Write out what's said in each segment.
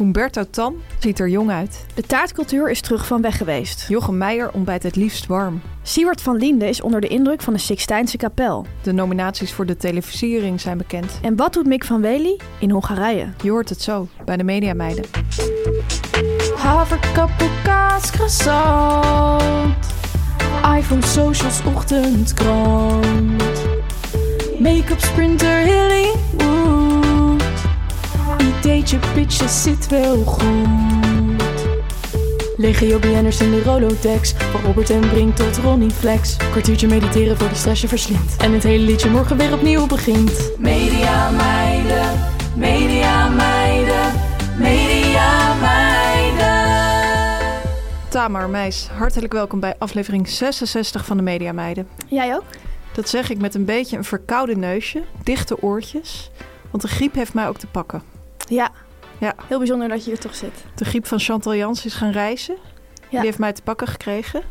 Humberto Tan ziet er jong uit. De taartcultuur is terug van weg geweest. Jochem Meijer ontbijt het liefst warm. Siewert van Liende is onder de indruk van de Sixtijnse kapel. De nominaties voor de televisiering zijn bekend. En wat doet Mick van Wely in Hongarije? Je hoort het zo bij de Mediameiden. Haverkappel, kaas, croissant. iPhone, socials, ochtendkrant. Make-up, sprinter, Hollywood. Ideetje, pitches, zit wel goed. Legio BN'ers in de Rolodex. Van Robert en Brink tot Ronnie Flex. Kwartiertje mediteren voor de stress je verslindt. En het hele liedje morgen weer opnieuw begint. Media meiden, media meiden, media meiden. Tamar Meis, hartelijk welkom bij aflevering 66 van de Mediameiden. Jij ook? Dat zeg ik met een beetje een verkoude neusje, dichte oortjes. Want de griep heeft mij ook te pakken. Ja. Ja. Heel bijzonder dat je hier toch zit. De griep van Chantal Jans is gaan reizen. Ja. Die heeft mij te pakken gekregen.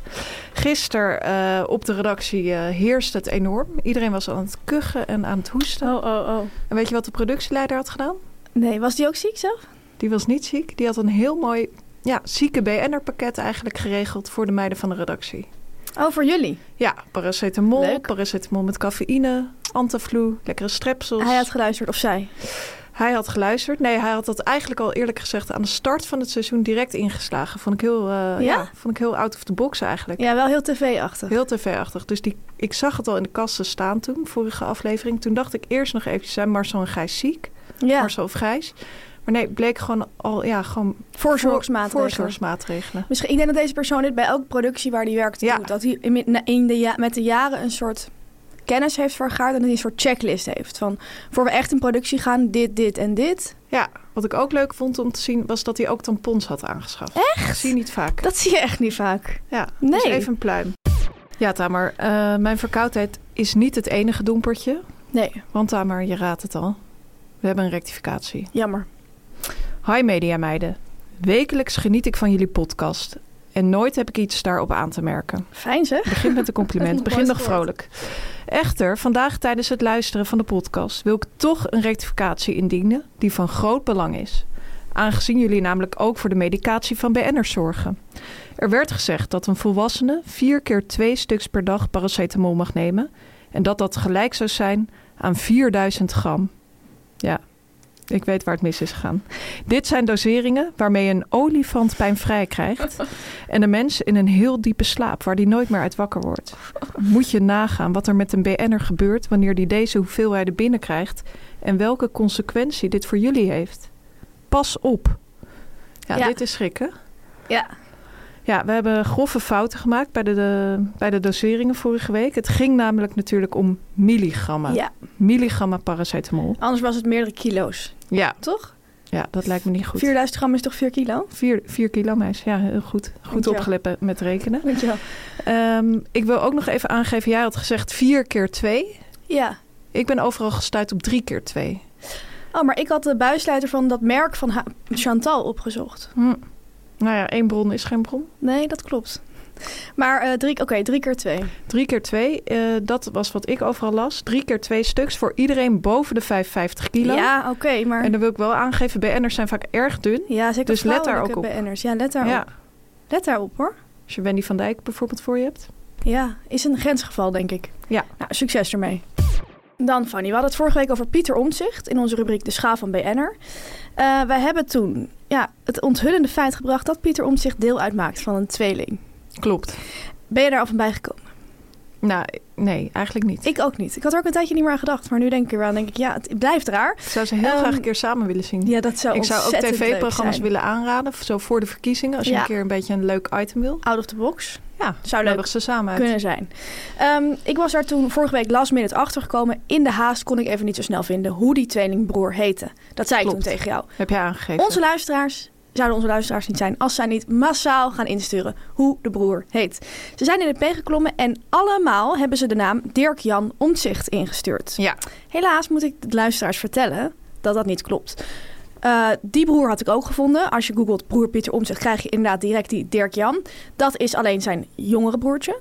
Gisteren eh, op de redactie eh heerste het enorm. Iedereen was aan het kuchen en aan het hoesten. Oh, oh, oh. En weet je wat de productieleider had gedaan? Nee, was die ook ziek zelf? Die was niet ziek. Die had een heel mooi ja, zieke BN'er pakket eigenlijk geregeld voor de meiden van de redactie. Oh, voor jullie? Ja, paracetamol, Leuk. paracetamol met cafeïne, Antaflu, lekkere strepsels. Hij had geluisterd, of zij? Hij had geluisterd. Nee, hij had dat eigenlijk al eerlijk gezegd aan de start van het seizoen direct ingeslagen. Vond ik heel, eh, ja? vond ik heel out of the box eigenlijk. Ja, wel heel tv-achtig. Heel tv-achtig. Dus die, ik zag het al in de kasten staan toen, vorige aflevering. Toen dacht ik eerst nog eventjes, zijn Marcel en Gijs ziek? Ja, Marcel of Gijs? Maar nee, bleek gewoon al, ja, gewoon voorzorgsmaatregelen. voorzorgsmaatregelen. Misschien, ik denk dat deze persoon dit bij elke productie waar hij werkt Ja. doet. Dat hij in, de, met de jaren een soort kennis heeft vergaard en dat hij een soort checklist heeft. Van, voor we echt in productie gaan, dit, dit en dit. Ja, wat ik ook leuk vond om te zien, was dat hij ook tampons had aangeschaft. Echt? Dat zie je niet vaak. Dat zie je echt niet vaak. Ja, Nee. dus even een pluim. Ja, Tamer, eh, mijn verkoudheid is niet het enige doempertje. Nee, Want Tamer, je raadt het al. We hebben een rectificatie. jammer. Hi media meiden. Wekelijks geniet ik van jullie podcast. En nooit heb ik iets daarop aan te merken. Fijn zeg. Begin met een compliment. Begin nog vrolijk. Echter, vandaag tijdens het luisteren van de podcast wil ik toch een rectificatie indienen die van groot belang is. Aangezien jullie namelijk ook voor de medicatie van BN'ers zorgen. Er werd gezegd dat een volwassene vier keer twee stuks per dag paracetamol mag nemen. En dat dat gelijk zou zijn aan 4000 gram. Ja, ik weet waar het mis is gegaan. Dit zijn doseringen waarmee een olifant pijnvrij krijgt. En de mens in een heel diepe slaap waar die nooit meer uit wakker wordt. Moet je nagaan wat er met een BN'er gebeurt wanneer die deze hoeveelheden binnenkrijgt. En welke consequentie dit voor jullie heeft. Pas op. Ja, Ja. dit is schrikken. Ja. Ja, we hebben grove fouten gemaakt bij de, de, bij de doseringen vorige week. Het ging namelijk natuurlijk om milligrammen. ja, Milligrammen paracetamol. anders was het meerdere kilo's, Ja, toch? ja, dat lijkt me niet goed. 4000 gram is toch 4 kilo? Vier, vier kilo, meis. Ja, heel goed. Goed opgelet met rekenen. Dankjewel. Ehm, ik wil ook nog even aangeven, jij had gezegd vier keer twee. Ja. Ik ben overal gestuurd op drie keer twee. Oh, maar ik had de buissluiter van dat merk van Ha- Chantal opgezocht. Hm. Nou ja, één bron is geen bron. Nee, dat klopt. Maar eh, drie, oké, drie keer twee. Drie keer twee, eh, dat was wat ik overal las. Drie keer twee stuks voor iedereen boven de 55 kilo. Ja, oké, maar... En dan wil ik wel aangeven, BN'ers zijn vaak erg dun. ja, zeker dus let daar ook vrouwelijke BN'ers. Ja, let daarop. Ja, Let daarop, hoor. als je Wendy van Dijk bijvoorbeeld voor je hebt. Ja, is een grensgeval, denk ik. Ja. Nou, succes ermee. Dan, Fanny, we hadden het vorige week over Pieter Omtzigt in onze rubriek De Schaal van BN'er. Eh wij hebben toen ja, het onthullende feit gebracht dat Pieter Omtzigt deel uitmaakt van een tweeling. Klopt. Ben je daar af en bij gekomen? Nou, nee, eigenlijk niet. Ik ook niet. Ik had er ook een tijdje niet meer aan gedacht, maar nu denk ik er wel aan, denk ik, ja, het blijft raar. Ik zou ze heel Ehm, graag een keer samen willen zien. Ja, dat zou ik zou ook tv-programma's willen aanraden, zo voor de verkiezingen. Als je Ja. een keer een beetje een leuk item wil. Out of the box. Ja, Zou leuk ze samen uit. kunnen zijn. Ehm, ik was daar toen vorige week last minute achter gekomen. In de haast kon ik even niet zo snel vinden hoe die tweelingbroer heette. Dat zei ik toen tegen jou. Heb jij aangegeven. Onze luisteraars zouden onze luisteraars niet zijn als zij niet massaal gaan insturen hoe de broer heet. Ze zijn in de P geklommen en allemaal hebben ze de naam Dirk-Jan Omtzigt ingestuurd. Ja, Helaas moet ik de luisteraars vertellen dat dat niet klopt. Eh, die broer had ik ook gevonden. Als je googelt broer Pieter Omtzigt, krijg je inderdaad direct die Dirk-Jan. Dat is alleen zijn jongere broertje.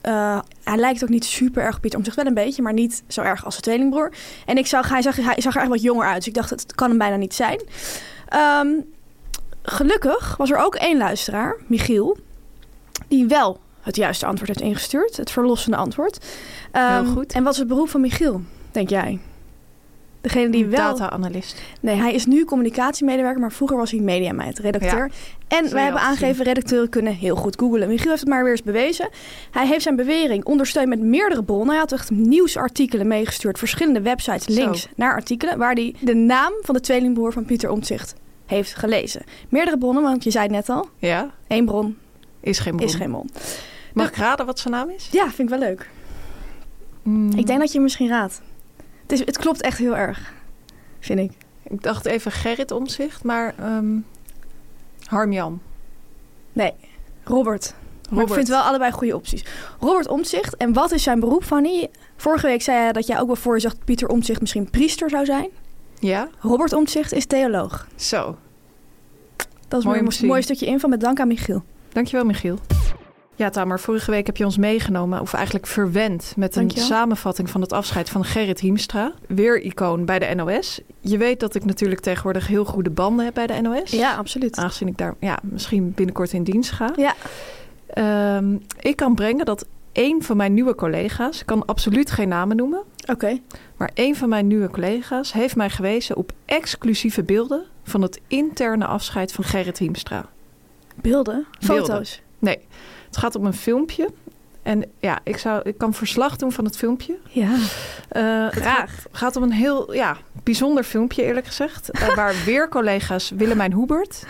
Eh, hij lijkt ook niet super erg op Pieter Omtzigt, wel een beetje, maar niet zo erg als zijn tweelingbroer. En ik zag, hij, zag, hij zag er echt wat jonger uit, dus ik dacht, het kan hem bijna niet zijn. Ehm, gelukkig was er ook één luisteraar, Michiel, die wel het juiste antwoord heeft ingestuurd. Het verlossende antwoord. Ehm, Heel goed. En wat is het beroep van Michiel, denk jij? Degene die wel... data-analyst. Nee, hij is nu communicatiemedewerker, maar vroeger was hij mediameid, redacteur. En wij hebben aangegeven, redacteuren kunnen heel goed googlen. Michiel heeft het maar weer eens bewezen. Hij heeft zijn bewering ondersteund met meerdere bronnen. Hij had echt nieuwsartikelen meegestuurd, verschillende websites, Zo. links naar artikelen... waar hij de naam van de tweelingbroer van Pieter Omtzigt heeft gelezen. Meerdere bronnen, want je zei het net al, Ja, één bron is geen bron. is geen bron. Mag ik raden wat zijn naam is? Ja, vind ik wel leuk. Mm, Ik denk dat je hem misschien raadt. Het, is, het klopt echt heel erg, vind ik. Ik dacht even Gerrit Omzicht, maar ehm Harmjan. Nee, Robert. Maar ik vind wel allebei goede opties. Robert Omtzigt. En wat is zijn beroep, Fanny? Vorige week zei hij dat jij ook wel voor je zag dat Pieter Omtzigt misschien priester zou zijn. Ja, Robert Omtzigt is theoloog. zo. Dat is Mooi een mooi stukje info met dank aan Michiel. Dankjewel, Michiel. Ja, Tamer, vorige week heb je ons meegenomen, of eigenlijk verwend, met een Dankjewel. samenvatting van het afscheid van Gerrit Hiemstra. Weer icoon bij de NOS. Je weet dat ik natuurlijk tegenwoordig heel goede banden heb bij de NOS. Ja, absoluut. Aangezien ik daar ja, misschien binnenkort in dienst ga. Ja. Ehm, ik kan brengen dat een van mijn nieuwe collega's, ik kan absoluut geen namen noemen, Oké. maar een van mijn nieuwe collega's heeft mij gewezen op exclusieve beelden van het interne afscheid van Gerrit Hiemstra. Beelden? Beelden. Foto's? Nee, het gaat om een filmpje. En ja, ik, zou, ik kan verslag doen van het filmpje. Ja. Eh, het gaat, gaat om een heel ja, bijzonder filmpje, eerlijk gezegd. eh, waar weer collega's Willemijn Hoebert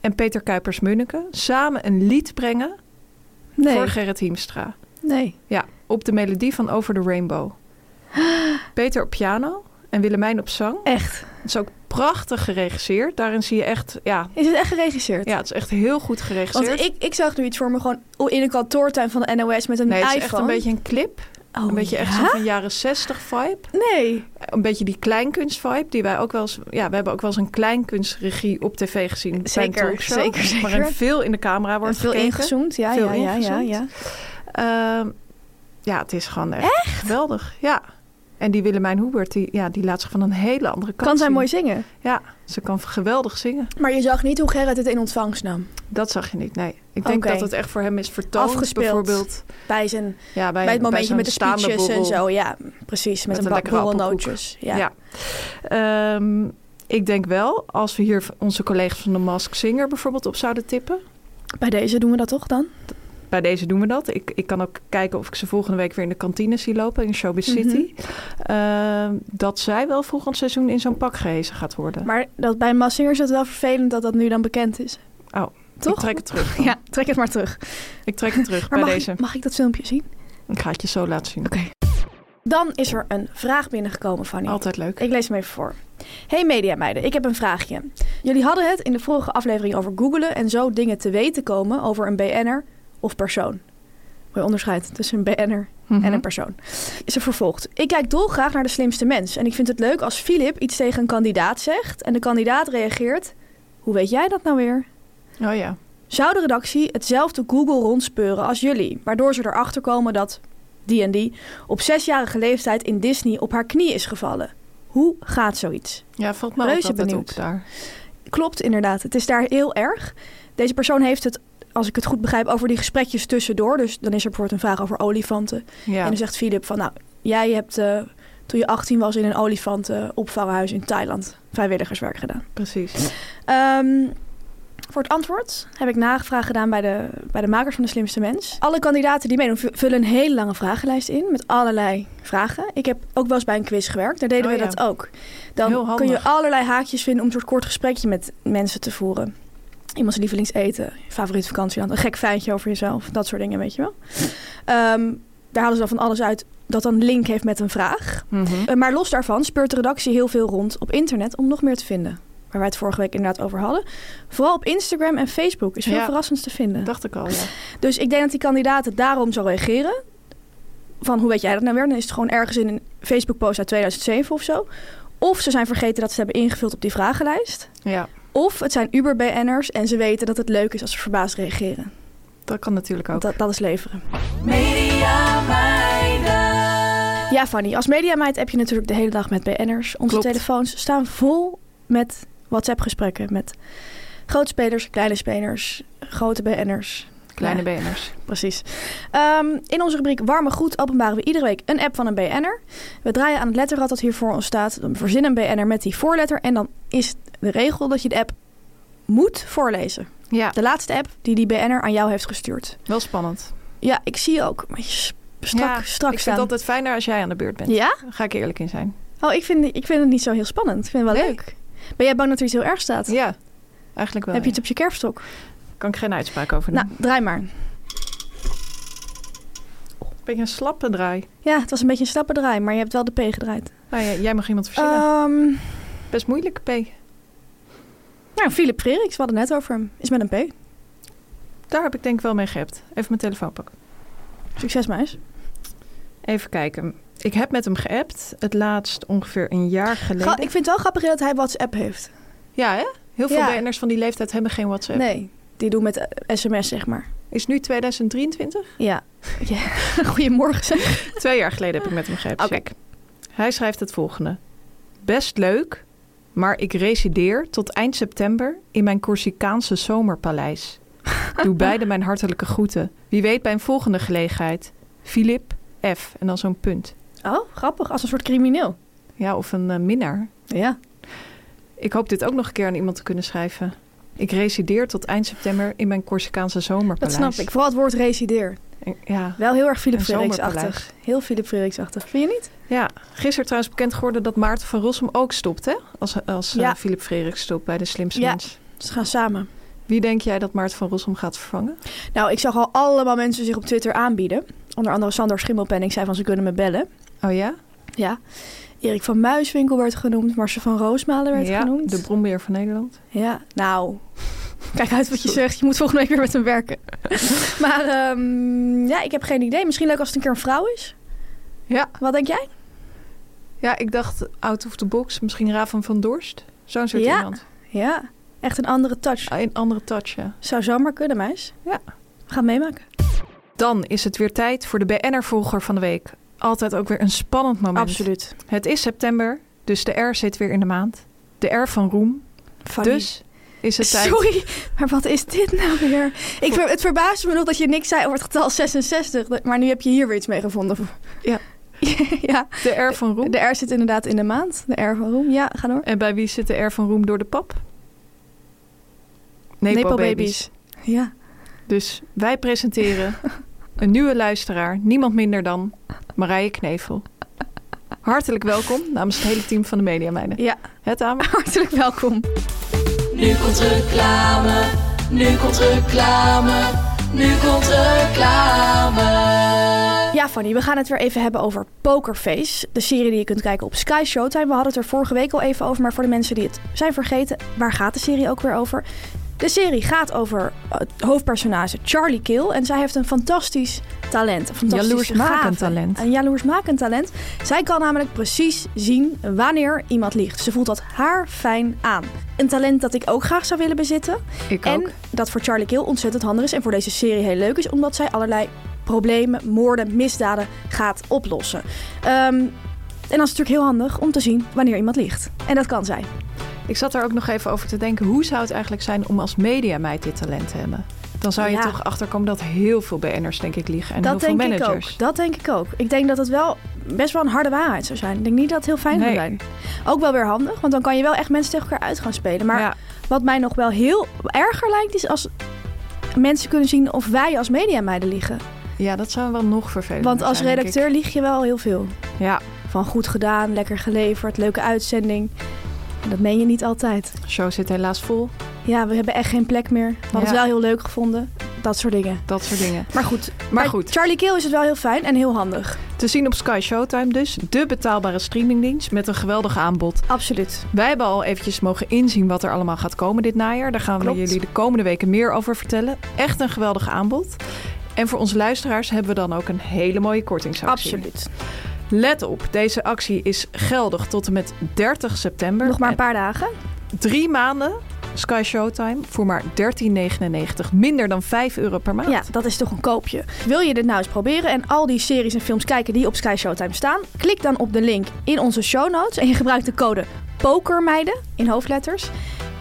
en Peter Kuipers-Munneke samen een lied brengen Nee. voor Gerrit Hiemstra. Nee. Ja, op de melodie van Over the Rainbow. Peter op piano en Willemijn op zang. Echt. Het is ook prachtig geregisseerd. Daarin zie je echt, ja, Is het echt geregisseerd? ja het is echt heel goed geregisseerd. Want ik, ik zag nu iets voor me gewoon in een kantoortuin van de NOS met een nee, het is iPhone. echt een beetje een clip. Oh, een beetje echt ja? zo van jaren 60 vibe. Nee. Een beetje die kleinkunst vibe die wij ook wel eens... Ja, we hebben ook wel eens een kleinkunstregie op tv gezien. bij een Zeker, talkshow, zeker, zeker. Waarin veel in de camera En wordt veel gekeken. ingezoomd. Ja, Veel ja, ja, ja, ja. Ehm, ja, het is gewoon echt, geweldig. Ja. En die Willemijn Hoebert, die, ja, die laat zich van een hele andere kant Kan zij zien. mooi zingen. Ja, ze kan geweldig zingen. Maar je zag niet hoe Gerrit het in ontvangst nam. Dat zag je niet, nee. Ik denk dat het echt voor hem is vertoond. Afgespeeld. Bijvoorbeeld Bij, zijn, ja, bij, bij het momentje met de speeches en zo. Ja, precies. Met, Met een, een bak. Ja. Ja. Ehm, ik denk wel, als we hier onze collega's van de Mask Singer bijvoorbeeld op zouden tippen. Bij deze doen we dat toch dan? Bij deze doen we dat. Ik, ik kan ook kijken of ik ze volgende week weer in de kantine zie lopen in Showbiz Mhm. City. Ehm, dat zij wel volgend seizoen in zo'n pak gehezen gaat worden. Maar dat, bij Massinger is het wel vervelend dat dat nu dan bekend is. Oh, Toch? Ik trek het terug. Ja, trek het maar terug. Ik trek het terug Maar bij mag, deze. ik, mag ik dat filmpje zien? Ik ga het je zo laten zien. Oké. Dan is er een vraag binnengekomen, Fanny. Altijd leuk. Ik lees hem even voor. Hey mediameiden, ik heb een vraagje. Jullie hadden het in de vorige aflevering over googelen en zo dingen te weten komen over een BN'er of persoon. Mooi onderscheid tussen een BN'er Mhm. en een persoon. Is er vervolgd. Ik kijk dolgraag naar de slimste mens. En ik vind het leuk als Filip iets tegen een kandidaat zegt en de kandidaat reageert. Hoe weet jij dat nou weer? Oh ja. zou de redactie hetzelfde Google rondspeuren als jullie, waardoor ze erachter komen dat die en die op zesjarige leeftijd in Disney op haar knie is gevallen? Hoe gaat zoiets? Ja, valt me Reuze altijd benieuwd. op daar. Klopt, inderdaad. Het is daar heel erg. Deze persoon heeft het, als ik het goed begrijp, over die gesprekjes tussendoor. Dus dan is er bijvoorbeeld een vraag over olifanten. Ja. En dan zegt Philip van, nou, jij hebt eh, toen je 18 was in een olifantenopvanghuis in Thailand vrijwilligerswerk gedaan. Precies. Ehm, voor het antwoord heb ik nagevraagd gedaan bij de, bij de makers van De Slimste Mens. Alle kandidaten die meedoen vullen een hele lange vragenlijst in met allerlei vragen. Ik heb ook wel eens bij een quiz gewerkt, daar deden Oh we ja. dat ook. Dan kun je allerlei haakjes vinden om een soort kort gesprekje met mensen te voeren. Iemands lievelingseten, je favoriete vakantieland, een gek feitje over jezelf, dat soort dingen, weet je wel. Ehm, daar halen ze dan van alles uit dat dan link heeft met een vraag. Mhm. Eh, Maar los daarvan speurt de redactie heel veel rond op internet om nog meer te vinden. Waar wij het vorige week inderdaad over hadden. Vooral op Instagram en Facebook is veel Ja. verrassends te vinden. Dacht ik al, ja. Dus ik denk dat die kandidaten daarom zo reageren. Van hoe weet jij dat nou weer? Dan is het gewoon ergens in een Facebook-post uit 2007 of zo. Of ze zijn vergeten dat ze hebben ingevuld op die vragenlijst. Ja, Of het zijn Uber-BN'ers en ze weten dat het leuk is als ze verbaasd reageren. dat kan natuurlijk ook. Dat, dat is leveren. Media meiden. Ja, Fanny, als mediameid heb je natuurlijk de hele dag met BN'ers. Onze Klopt. telefoons staan vol met WhatsApp-gesprekken. Met grote spelers, kleine spelers, grote BN'ers. Kleine Ja, BN'ers. Precies. Ehm, in onze rubriek Warme Goed openbaren we iedere week een app van een BN'er. We draaien aan het letterrad dat hier voor ons staat. Dan verzinnen een BN'er met die voorletter. En dan is de regel dat je de app moet voorlezen. Ja, De laatste app die die BN'er aan jou heeft gestuurd. wel spannend. Ja, ik zie ook een strak, ja, strak ik vind het altijd fijner als jij aan de beurt bent. Ja? Daar ga ik eerlijk in zijn. Oh, ik vind, ik vind het niet zo heel spannend. Ik vind het wel Nee? leuk. Ben jij bang dat er iets heel erg staat? Ja, eigenlijk wel. Heb je ja. iets op je kerfstok? Kan ik geen uitspraak over doen. Nou, draai maar. Beetje een slappe draai. Ja, het was een beetje een slappe draai, maar je hebt wel de P gedraaid. Nou ja, jij mag iemand verzinnen. Ehm Best moeilijk, P. nou, Philip Freriks, we hadden net over hem. Is met een P. Daar heb ik denk ik wel mee gehept. Even mijn telefoon pakken. Succes, meis. Even kijken. Ik heb met hem geappt. Het laatst ongeveer een jaar geleden. Ik vind het wel grappig dat hij WhatsApp heeft. Ja, hè? Heel veel Ja. BN'ers van die leeftijd hebben geen WhatsApp. Nee, die doen met eh, sms, zeg maar. Is nu 2023? Ja. ja. Goedemorgen, zeg. Twee jaar geleden heb ik met hem geappt. Oké. Hij schrijft het volgende. Best leuk, maar ik resideer tot eind september in mijn Corsicaanse zomerpaleis. Doe beide mijn hartelijke groeten. Wie weet bij een volgende gelegenheid. Filip F. En dan zo'n punt. Oh, grappig. Als een soort crimineel. Ja, of een eh, minnaar. Ja. Ik hoop dit ook nog een keer aan iemand te kunnen schrijven. Ik resideer tot eind september in mijn Corsicaanse Dat zomerpaleis. snap ik. Vooral het woord resideer. Ja, Wel heel erg Philip zomerpaleis. Heel Philip Freriks-achtig. Vind je niet? Ja, gisteren trouwens bekend geworden dat Maarten van Rossum ook stopt, hè? Als, als eh. Philip Freriks stopt bij de slimste Ja. mens. Ze gaan samen. Wie denk jij dat Maarten van Rossum gaat vervangen? Nou, ik zag al allemaal mensen zich op Twitter aanbieden. Onder andere Sander Schimmelpenning zei van ze kunnen me bellen. Oh ja? Ja. Erik van Muiswinkel werd genoemd. Marcel van Roosmalen werd ja, genoemd. de brombeer van Nederland. Ja, nou. Kijk uit wat je zegt. Je moet volgende week weer met hem werken. maar ehm, ja, ik heb geen idee. Misschien leuk als het een keer een vrouw is. Ja. Wat denk jij? Ja, ik dacht out of the box. Misschien Raven van Dorst. Zo'n soort Ja. iemand. Ja, echt een andere touch. Ah, Een andere touch, ja. Zou zomaar kunnen, meis. Ja. We gaan meemaken. Dan is het weer tijd voor de BN'er-volger van de week. Altijd ook weer een spannend moment. Absoluut. Het is september, dus de R zit weer in de maand. De R van Roem. Fanny. Dus is het tijd... Sorry, maar wat is dit nou weer? Ik ver, het verbaasde me nog dat je niks zei over het getal 66. Maar nu heb je hier weer iets mee gevonden. Ja. ja, De R van Roem. de R zit inderdaad in de maand. De R van Roem. Ja, ga door. En bij wie zit de R van Roem door de pap? Nepo, babies. Ja. Dus wij presenteren een nieuwe luisteraar, niemand minder dan Marije Knevel. Hartelijk welkom namens het hele team van de Media Meiden. ja, Het aan. hartelijk welkom. Nu komt reclame, nu komt reclame, nu komt reclame. Ja, Fanny, we gaan het weer even hebben over Pokerface. De serie die je kunt kijken op Sky Showtime. We hadden het er vorige week al even over, maar voor de mensen die het zijn vergeten, waar gaat de serie ook weer over? De serie gaat over het hoofdpersonage Charlie Kill. En zij heeft een fantastisch talent. Een fantastische Jaloersmakend talent. Een jaloersmakend talent. Zij kan namelijk precies zien wanneer iemand liegt. Ze voelt dat haar fijn aan. Een talent dat ik ook graag zou willen bezitten. Ik en ook. dat voor Charlie Kill ontzettend handig is en voor deze serie heel leuk is, omdat zij allerlei problemen, moorden, misdaden gaat oplossen. Ehm, en dat is natuurlijk heel handig om te zien wanneer iemand liegt. En dat kan zij. Ik zat er ook nog even over te denken. Hoe zou het eigenlijk zijn om als mediameid dit talent te hebben? Dan zou je Ja. toch achterkomen dat heel veel BN'ers denk ik liegen. En dat heel veel denk ik managers. ook. Dat denk ik ook. Ik denk dat het wel best wel een harde waarheid zou zijn. Ik denk niet dat het heel fijn zou zijn. Ook wel weer handig, want dan kan je wel echt mensen tegen elkaar uit gaan spelen. Maar ja, wat mij nog wel heel erger lijkt, is als mensen kunnen zien of wij als mediameiden liegen. ja, dat zou wel nog vervelender Want als zijn, ik. redacteur lieg je wel heel veel. Ja, Van goed gedaan, lekker geleverd, leuke uitzending. Dat meen je niet altijd. de show zit helaas vol. Ja, we hebben echt geen plek meer. We hadden het wel heel leuk gevonden. Dat soort dingen. Dat soort dingen. Maar goed, Maar goed. Charlie Kill is het wel heel fijn en heel handig. Te zien op Sky Showtime dus. De betaalbare streamingdienst met een geweldig aanbod. Absoluut. Wij hebben al eventjes mogen inzien wat er allemaal gaat komen dit najaar. Daar gaan we jullie de komende weken meer over vertellen. Echt een geweldig aanbod. En voor onze luisteraars hebben we dan ook een hele mooie kortingsactie. Absoluut. Let op, deze actie is geldig tot en met 30 september. Nog maar een En paar dagen. Drie maanden Sky Showtime voor maar 13,99. Minder dan 5 euro per maand. Ja, dat is toch een koopje. Wil je dit nou eens proberen en al die series en films kijken die op Sky Showtime staan? Klik dan op de link in onze show notes en je gebruikt de code POKERMEIDEN in hoofdletters.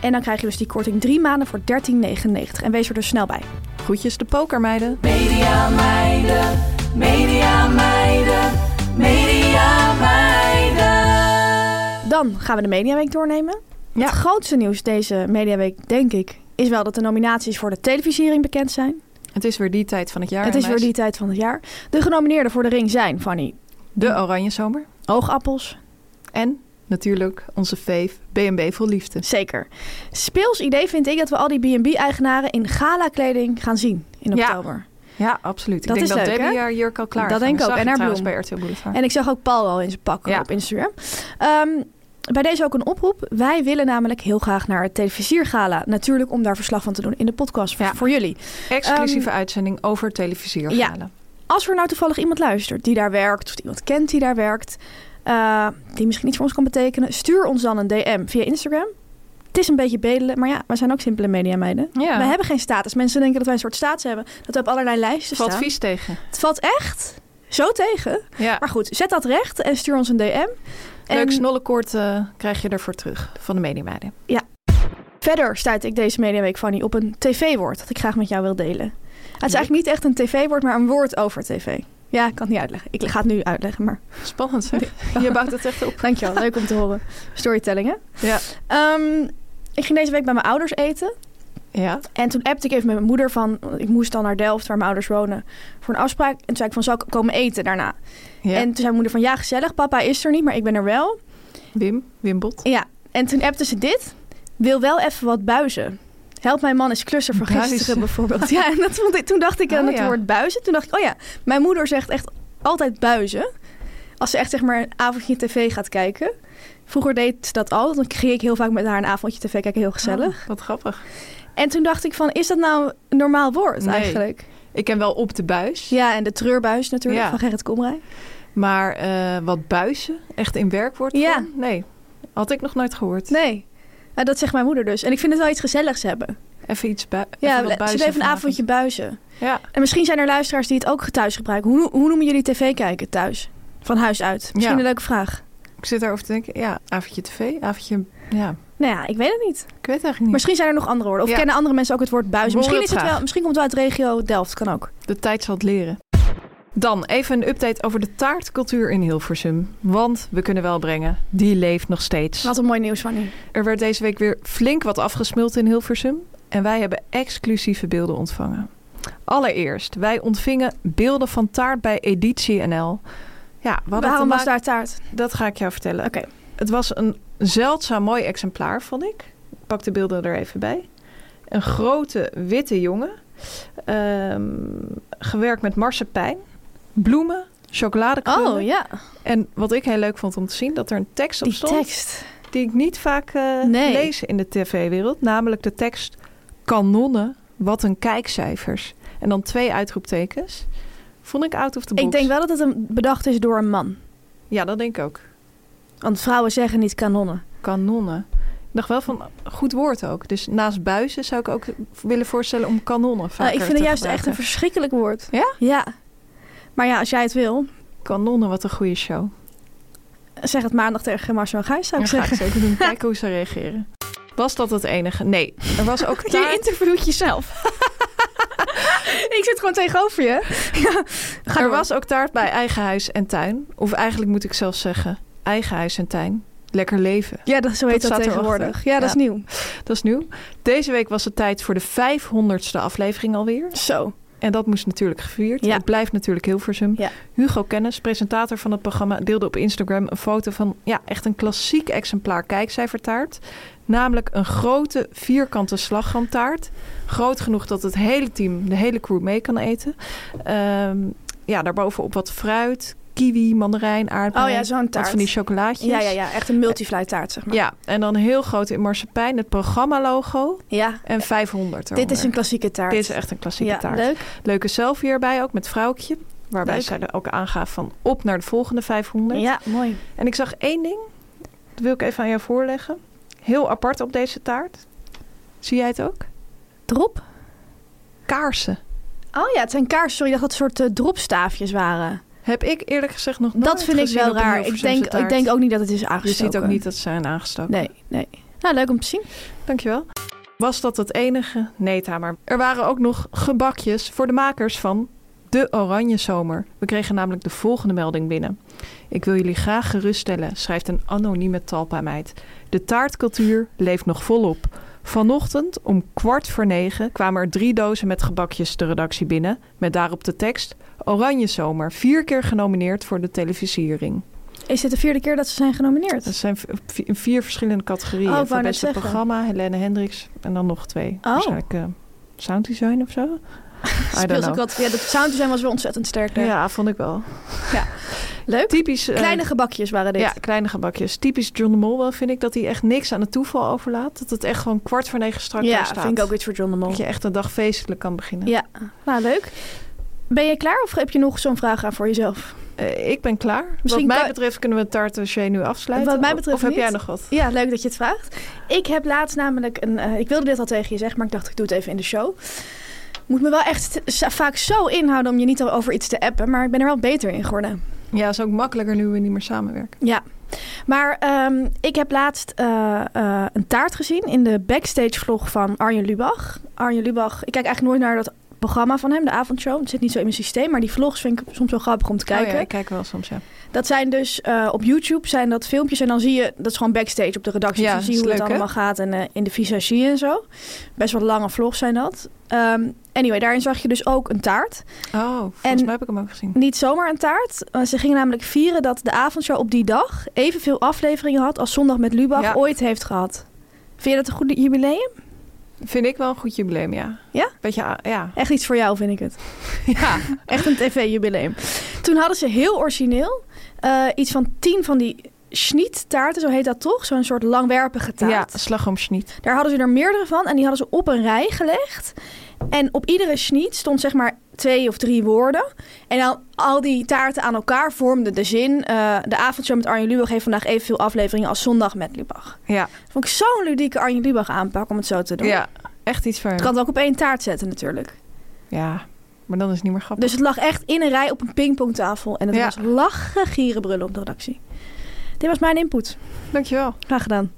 En dan krijg je dus die korting drie maanden voor 13,99. En wees er dus snel bij. Groetjes de pokermeiden. Media meiden, media meiden, media meiden. Dan gaan we de Mediaweek doornemen. Ja. Het grootste nieuws deze Mediaweek, denk ik, is wel dat de nominaties voor de televisiering bekend zijn. Het is weer die tijd van het jaar. het is meis. weer die tijd van het jaar. De genomineerden voor de ring zijn, Fanny, De Oranje Zomer. Oogappels, En natuurlijk onze veef B&B Vol Liefde. Zeker. Speels idee vind ik dat we al die B&B-eigenaren in gala-kleding gaan zien in oktober. Ja, absoluut. Ik Dat denk is dat leuk, Debbie hè? haar jurk al klaar Dat denk ik ook. En haar bloem. bij RTL Boulevard. En ik zag ook Paul al in zijn pak Ja. op Instagram. Ehm, bij deze ook een oproep. Wij willen namelijk heel graag naar het televisiergala. Natuurlijk om daar verslag van te doen in de podcast Ja. voor jullie. Exclusieve Ehm, uitzending over televisiergalen. Als er nou toevallig iemand luistert die daar werkt... of iemand kent die daar werkt... eh, die misschien iets voor ons kan betekenen... stuur ons dan een DM via Instagram. Het is een beetje bedelen, maar ja, wij zijn ook simpele mediameiden. Ja. We hebben geen status. Mensen denken dat wij een soort status hebben. Dat we op allerlei lijsten Valt staan. vies tegen. Het valt echt zo tegen. Ja. Maar goed, zet dat recht en stuur ons een DM. Leuk En snollekoord eh, krijg je ervoor terug van de Mediameiden. verder stuit ik deze mediaweek, Fanny, op een tv-woord dat ik graag met jou wil delen. Het is eigenlijk niet echt een tv-woord, maar een woord over tv. Ja, ik kan het niet uitleggen. Ik ga het nu uitleggen, maar Spannend zeg. Je bouwt het echt op. dankjewel. Leuk om te horen. Storytelling, hè? Ja. Ehm, ik ging deze week bij mijn ouders eten. Ja. En toen appte ik even met mijn moeder van... Ik moest dan naar Delft, waar mijn ouders wonen, voor een afspraak. En toen zei ik van, zal ik komen eten daarna? ja. En toen zei mijn moeder van, ja, gezellig. Papa is er niet, maar ik ben er wel. Wim, Wimbot. Ja, en toen appte ze dit. Wil wel even wat buizen. Help mijn man is klusser voor Buizen. gisteren bijvoorbeeld. Ja, en dat vond ik, toen dacht ik aan Oh, het ja. woord buizen. Toen dacht ik, oh ja, mijn moeder zegt echt altijd buizen. Als ze echt zeg maar een avondje tv gaat kijken. Vroeger deed ze dat al. Dan ging ik heel vaak met haar een avondje tv kijken. Heel gezellig. Oh, wat grappig. En toen dacht ik van, is dat nou een normaal woord Nee. eigenlijk? Ik ken wel op de buis. Ja, en de treurbuis natuurlijk Ja. van Gerrit Komrij. Maar eh, wat buizen, echt in werkwoord Ja. Nee, had ik nog nooit gehoord. Nee, Nou, dat zegt mijn moeder dus. En ik vind het wel iets gezelligs hebben. Even iets bui Ja, even buizen even een avondje buizen. Ja, En misschien zijn er luisteraars die het ook thuis gebruiken. Hoe, hoe noemen jullie tv kijken thuis? Van huis uit. Misschien Ja. een leuke vraag. Ik zit daarover te denken. Ja, avondje tv, avondje... Ja, Nou ja, ik weet het niet. ik weet het eigenlijk niet. Misschien zijn er nog andere woorden. Of Ja. kennen andere mensen ook het woord buizen. Misschien, is het wel, misschien komt het wel uit regio Delft. Kan ook. De tijd zal het leren. Dan even een update over de taartcultuur in Hilversum. Want we kunnen wel brengen, die leeft nog steeds. Wat een mooi nieuws van u. Er werd deze week weer flink wat afgesmuld in Hilversum. En wij hebben exclusieve beelden ontvangen. Allereerst, wij ontvingen beelden van taart bij Editie NL. Ja, wat Waarom was daar taart? Dat ga ik jou vertellen. Oké. Het was een zeldzaam mooi exemplaar, vond ik. Ik pak de beelden er even bij. Een grote witte jongen. Ehm, gewerkt met marsepein, bloemen, chocoladekleuren. Oh ja, En wat ik heel leuk vond om te zien, dat er een tekst op die stond tekst. die ik niet vaak eh, Nee. lees in de tv-wereld. Namelijk de tekst kanonnen, wat een kijkcijfers. En dan twee uitroeptekens. Vond ik out of the box. Ik denk wel dat het een bedacht is door een man. Ja, dat denk ik ook. Want vrouwen zeggen niet kanonnen. Kanonnen. Ik dacht wel van, goed woord ook. Dus naast buizen zou ik ook willen voorstellen om kanonnen Uh, vaker ik vind het juist echt een verschrikkelijk woord. Ja? Ja. Maar ja, als jij het wil, Kanonnen, wat een goede show. zeg het maandag tegen Marcel Gijs, zou ik ga ik zeggen. zeker doen. Kijken hoe ze reageren. Was dat het enige? Nee. Er was ook Je interviewt jezelf. Ik zit gewoon tegenover je. ja. Er was ook taart bij eigen huis en tuin. Of eigenlijk moet ik zelf zeggen, eigen huis en tuin. Lekker leven. Ja, dat, zo heet Dat dat, tegenwoordig. Ja, dat Ja. is nieuw. Dat is nieuw. Deze week was het tijd voor de 500ste aflevering alweer. Zo. En dat moest natuurlijk gevierd. Ja. Het blijft natuurlijk Hilversum. Ja. Hugo Kennis, presentator van het programma, deelde op Instagram een foto van ja, echt een klassiek exemplaar kijkcijfertaart. Namelijk een grote vierkante slagroomtaart. Groot genoeg dat het hele team, de hele crew mee kan eten. Ehm, ja, daarbovenop wat fruit, kiwi, mandarijn, aardbei. Oh ja, zo'n taart. van die chocolaatjes. Ja, ja, ja. Echt een multifly taart, zeg maar. Ja, en dan heel groot in marsepein het programma-logo Ja. en 500 Dit is een klassieke taart. Dit is echt een klassieke ja, taart. leuk. Leuke selfie erbij ook met vrouwtje. Waarbij Leuk. zij er ook aangaf van op naar de volgende 500. Ja, mooi. En ik zag één ding. Dat wil ik even aan jou voorleggen. Heel apart op deze taart. Zie jij het ook? Drop? Kaarsen. Oh ja, het zijn kaarsen. Sorry, dat het soort eh, dropstaafjes waren. Heb ik eerlijk gezegd nog nooit dat vind ik wel raar. Ik denk, ik denk ook niet dat het is Je aangestoken. ziet ook niet dat ze zijn aangestoken. Nee, nee. Nou, leuk om te zien. Dankjewel. Was dat het enige? Nee, Tamer. Er waren ook nog gebakjes voor de makers van de Oranje Zomer. We kregen namelijk de volgende melding binnen. Ik wil jullie graag geruststellen, schrijft een anonieme talpa-meid. De taartcultuur leeft nog volop. Vanochtend om kwart voor negen kwamen er drie dozen met gebakjes de redactie binnen. Met daarop de tekst Oranje Zomer. Vier keer genomineerd voor de televisiering. Is dit de vierde keer dat ze zijn genomineerd? Dat zijn in vier verschillende categorieën. Oh, voor beste programma, Helene Hendricks en dan nog twee. Oh. Waarschijnlijk eh, sounddesign of zo. Speelt ook wat. Ja, de sound design was wel ontzettend sterk. Ja, vond ik wel. Leuk. Typisch... eh, Kleine gebakjes waren dit. ja, kleine gebakjes. Typisch John de Mol wel, vind ik, dat hij echt niks aan het toeval overlaat. Dat het echt gewoon kwart voor negen strak Ja, daar staat. vind ik ook iets voor John de Mol. Dat je echt een dag feestelijk kan beginnen. Ja, nou leuk. Ben je klaar of heb je nog zo'n vraag aan voor jezelf? Eh, ik ben klaar. Misschien wat mij betreft kunnen we het tarte nu afsluiten. Wat mij Of- betreft Of heb jij nog wat? Ja, leuk dat je het vraagt. Ik heb laatst namelijk een... eh, ik wilde dit al tegen je zeggen, maar ik dacht ik doe het even in de show. Moet me wel echt vaak zo inhouden om je niet over iets te appen, maar ik ben er wel beter in geworden. Ja, is ook makkelijker nu we niet meer samenwerken. Ja, maar ehm, ik heb laatst eh, een taart gezien in de backstage vlog van Arjen Lubach. Arjen Lubach, ik kijk eigenlijk nooit naar dat programma van hem, de avondshow. Het zit niet zo in mijn systeem, maar die vlogs vind ik soms wel grappig om te kijken. Oh ja, ik kijk wel soms, ja. Dat zijn dus eh, op YouTube zijn dat filmpjes en dan zie je dat is gewoon backstage op de redactie. Ja, zie je hoe het leuk, allemaal gaat en eh, in de visagie en zo. Best wel lange vlogs zijn dat. Ehm, anyway, daarin zag je dus ook een taart. Oh, volgens En- mij heb ik hem ook gezien. Niet zomaar een taart. Ze gingen namelijk vieren dat de avondshow op die dag evenveel afleveringen had als Zondag met Lubach Ja. ooit heeft gehad. Vind je dat een goed jubileum? Vind ik wel een goed jubileum, ja. Ja? Beetje, ja. Echt iets voor jou, vind ik het. Ja. Echt een tv-jubileum. Toen hadden ze heel origineel eh, iets van tien van die schniettaarten, zo heet dat toch? Zo'n soort langwerpige taart. Ja, slagroomschniet. Daar hadden ze er meerdere van en die hadden ze op een rij gelegd. En op iedere schniet stond zeg maar twee of drie woorden. En dan al die taarten aan elkaar vormden de zin. eh, de avondshow met Arjen Lubach heeft vandaag evenveel afleveringen als zondag met Lubach. Ja, Vond ik zo'n ludieke Arjen Lubach aanpak om het zo te doen. ja, echt iets voor Je hem. kan het ook op één taart zetten natuurlijk. Ja, maar dan is het niet meer grappig. Dus het lag echt in een rij op een pingpongtafel. En het Ja. was lachen, gieren, brullen op de redactie. Dit was mijn input. Dankjewel. Graag gedaan.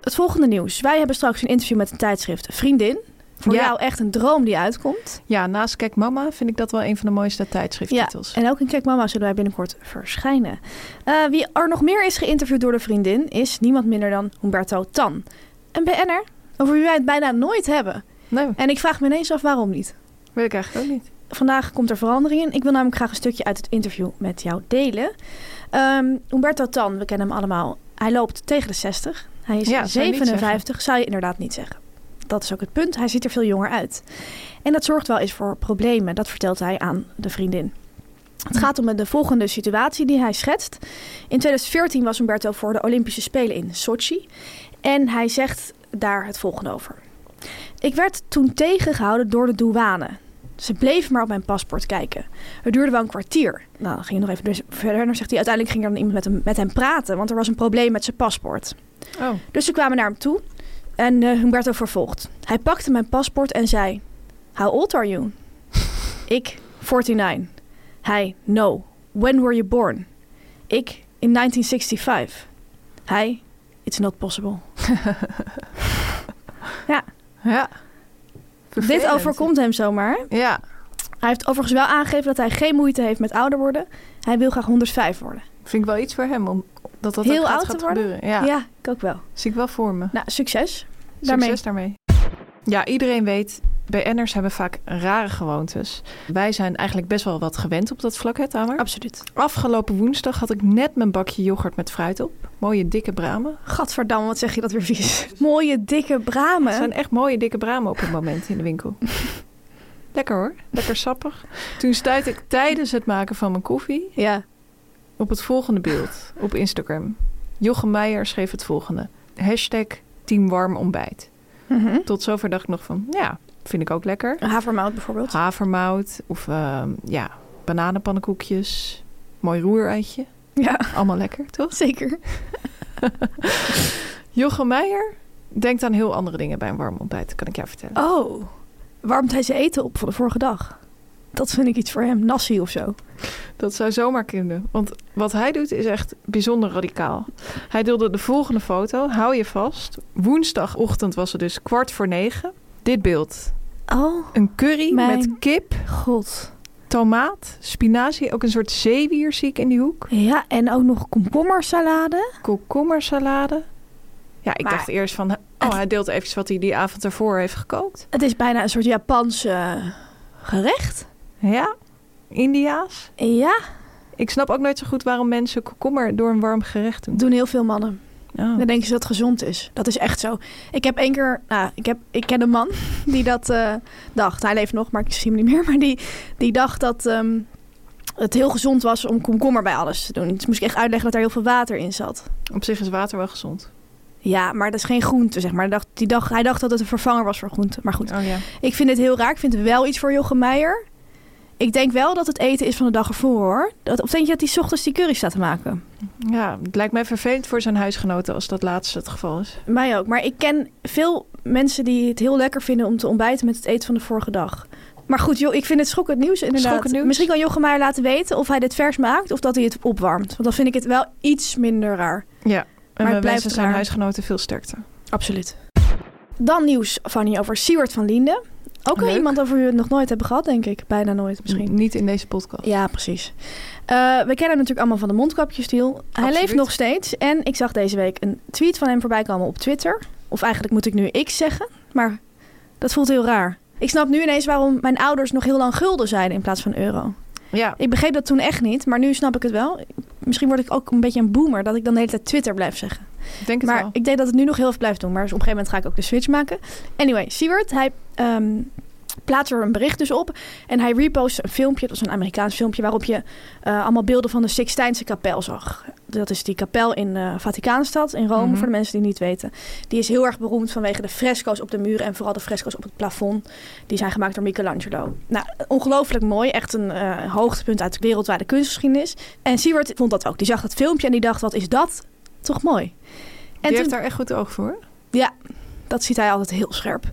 Het volgende nieuws. Wij hebben straks een interview met een tijdschrift Vriendin. Voor Ja. jou echt een droom die uitkomt. Ja, naast Kijk Mama vind ik dat wel een van de mooiste tijdschrifttitels. En ook in Kijk Mama zullen wij binnenkort verschijnen. Eh, wie er nog meer is geïnterviewd door de vriendin is niemand minder dan Humberto Tan. Een BN'er over wie wij het bijna nooit hebben. Nee, En ik vraag me ineens af waarom niet. weet ik eigenlijk ook niet. Vandaag komt er verandering in. Ik wil namelijk graag een stukje uit het interview met jou delen. Ehm Humberto Tan, we kennen hem allemaal. Hij loopt tegen de 60. Hij is Ja, zou je niet 57, zou je inderdaad niet zeggen. Dat is ook het punt. Hij ziet er veel jonger uit. En dat zorgt wel eens voor problemen. Dat vertelt hij aan de vriendin. Het gaat om de volgende situatie die hij schetst. In 2014 was Humberto voor de Olympische Spelen in Sochi. En hij zegt daar het volgende over. Ik werd toen tegengehouden door de douane. Ze bleef maar op mijn paspoort kijken. Het duurde wel een kwartier. Nou, dan ging je nog even dus verder. En dan zegt hij, uiteindelijk ging er dan iemand met hem, met hem praten, want er was een probleem met zijn paspoort. Oh, Dus ze kwamen naar hem toe en eh Humberto vervolgt. Hij pakte mijn paspoort en zei: How old are you? Ik, 49. Hij, No. When were you born? Ik, in 1965. Hij, It's not possible. ja, ja. dit overkomt hem zomaar. Ja, Hij heeft overigens wel aangegeven dat hij geen moeite heeft met ouder worden. Hij wil graag 105 worden. vind ik wel iets voor hem om dat dat Heel gaat, oud te gaat worden? gebeuren. Ja. Ja, ik ook wel. zie ik wel voor me. Nou, succes. Succes daarmee. Ja, iedereen weet, BN'ers hebben vaak rare gewoontes. Wij zijn eigenlijk best wel wat gewend op dat vlak, hè Tamer? Absoluut. Afgelopen woensdag had ik net mijn bakje yoghurt met fruit op. Mooie dikke bramen. Gadverdamme, wat zeg je dat weer vies. Mooie, dikke bramen. Het zijn echt mooie dikke bramen op het moment in de winkel. Lekker hoor, lekker sappig. Toen stuitte ik tijdens het maken van mijn koffie Ja. Op het volgende beeld op Instagram. Jochem Meijer schreef het volgende. Hashtag Team Warm Ontbijt. Mhm. Tot zover dacht ik nog van, ja, vind ik ook lekker. Havermout bijvoorbeeld. Havermout of ehm, ja, bananenpannenkoekjes. Mooi roereitje. Ja, Allemaal lekker, toch? zeker. Jochem Meijer denkt aan heel andere dingen bij een warm ontbijt, kan ik jou vertellen. Oh, warmt hij zijn eten op van de vorige dag? Dat vind ik iets voor hem. Nasi of zo. Dat zou zomaar kunnen. Want wat hij doet is echt bijzonder radicaal. Hij deelde de volgende foto. Hou je vast. Woensdagochtend was het dus kwart voor negen. Dit beeld. Oh, Een curry Mijn- met kip, god. tomaat, spinazie. Ook een soort zeewier zie ik in die hoek. Ja, en ook nog komkommersalade. Komkommersalade. Ja, ik Maar- dacht eerst van... Oh, hij deelt even wat hij die avond ervoor heeft gekookt. Het is bijna een soort Japans eh, gerecht. Ja, Indiaas. Ja, Ik snap ook nooit zo goed waarom mensen komkommer door een warm gerecht doen. doen heel veel mannen. Oh. Dan denken ze dat het gezond is. Dat is echt zo. Ik heb één keer, nou, ik, heb, ik ken een man die dat eh, dacht. Hij leeft nog, maar ik zie hem niet meer. Maar die, die dacht dat ehm, het heel gezond was om komkommer bij alles te doen. Dus moest ik echt uitleggen dat er heel veel water in zat. Op zich is water wel gezond. Ja, maar dat is geen groente, zeg maar. Hij dacht, die dacht, hij dacht dat het een vervanger was voor groente. Maar goed, Oh ja. ik vind het heel raar. Ik vind het wel iets voor Jochem Meijer. Ik denk wel dat het eten is van de dag ervoor, hoor. Dat, of denk je dat hij 's ochtends die curry staat te maken? Ja, het lijkt mij vervelend voor zijn huisgenoten als dat laatste het geval is. Mij ook. Maar ik ken veel mensen die het heel lekker vinden om te ontbijten met het eten van de vorige dag. Maar goed, joh, ik vind het schokkend nieuws inderdaad. Schokkend nieuws? Misschien kan Jochem Meijer laten weten of hij dit vers maakt of dat hij het opwarmt. Want dan vind ik het wel iets minder raar. Ja, en we blijft zijn raar. huisgenoten veel sterkte. Absoluut. Dan nieuws, Fanny, over Siewert van Linden. Ook Leuk. iemand over wie we het nog nooit hebben gehad, denk ik. Bijna nooit misschien. Niet in deze podcast. Ja, precies. Eh, we kennen hem natuurlijk allemaal van de mondkapjesdeal. Hij leeft nog steeds. En ik zag deze week een tweet van hem voorbij komen op Twitter. Of eigenlijk moet ik nu X zeggen. Maar dat voelt heel raar. Ik snap nu ineens waarom mijn ouders nog heel lang gulden zeiden in plaats van euro. Ja, Ik begreep dat toen echt niet, maar nu snap ik het wel. Misschien word ik ook een beetje een boomer dat ik dan de hele tijd Twitter blijf zeggen. Ik denk het Maar wel. ik denk dat het nu nog heel veel blijft doen. Maar dus op een gegeven moment ga ik ook de switch maken. Anyway, Siewert, hij ehm, plaatst er een bericht dus op. En hij repost een filmpje, dat is een Amerikaans filmpje... waarop je eh, allemaal beelden van de Sixtijnse kapel zag. Dat is die kapel in eh Vaticaanstad in Rome, Mhm. voor de mensen die het niet weten. Die is heel erg beroemd vanwege de fresco's op de muren... en vooral de fresco's op het plafond. Die zijn gemaakt door Michelangelo. Nou, ongelooflijk mooi. Echt een eh, hoogtepunt uit de wereldwijde kunstgeschiedenis. En Siewert vond dat ook. Die zag dat filmpje en die dacht, wat is dat? Toch mooi. En Die toen- heeft daar echt goed oog voor. ja, dat ziet hij altijd heel scherp.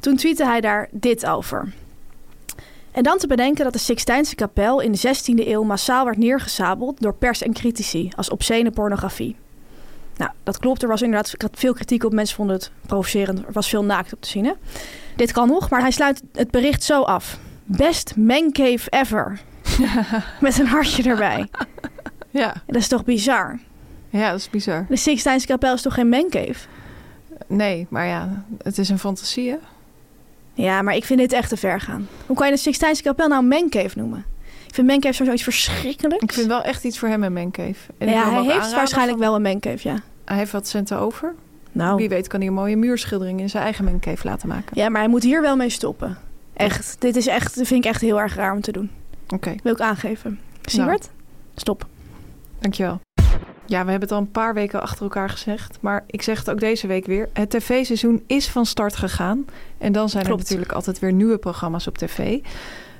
Toen tweette hij daar dit over. En dan te bedenken dat de Sixtijnse kapel in de 16e eeuw massaal werd neergesabeld door pers en critici als obscene pornografie. Nou, dat klopt. Er was inderdaad veel kritiek op. Mensen vonden het provocerend. Er was veel naakt op te zien. Hè? Dit kan nog, maar hij sluit het bericht zo af. Best mancave ever. Met een hartje erbij. Ja. Dat is toch bizar? Ja, dat is bizar. De Sixtijnse kapel is toch geen mancave? Nee, maar ja, het is een fantasie, hè? Ja, maar ik vind dit echt te ver gaan. Hoe kan je de Sixtijnse kapel nou een mancave noemen? Ik vind mancave sowieso iets verschrikkelijks. Ik vind wel echt iets voor hem een mancave. En ja, hij heeft waarschijnlijk van- wel een mancave, ja. Hij heeft wat centen over. Nou, Wie weet kan hij een mooie muurschildering in zijn eigen mancave laten maken. ja, maar hij moet hier wel mee stoppen. Echt, dit is echt, vind ik echt heel erg raar om te doen. Oké, Wil ik aangeven. Siebert, stop. dankjewel. Ja, we hebben het al een paar weken achter elkaar gezegd. Maar ik zeg het ook deze week weer. Het tv-seizoen is van start gegaan. En dan zijn Klopt. er natuurlijk altijd weer nieuwe programma's op tv.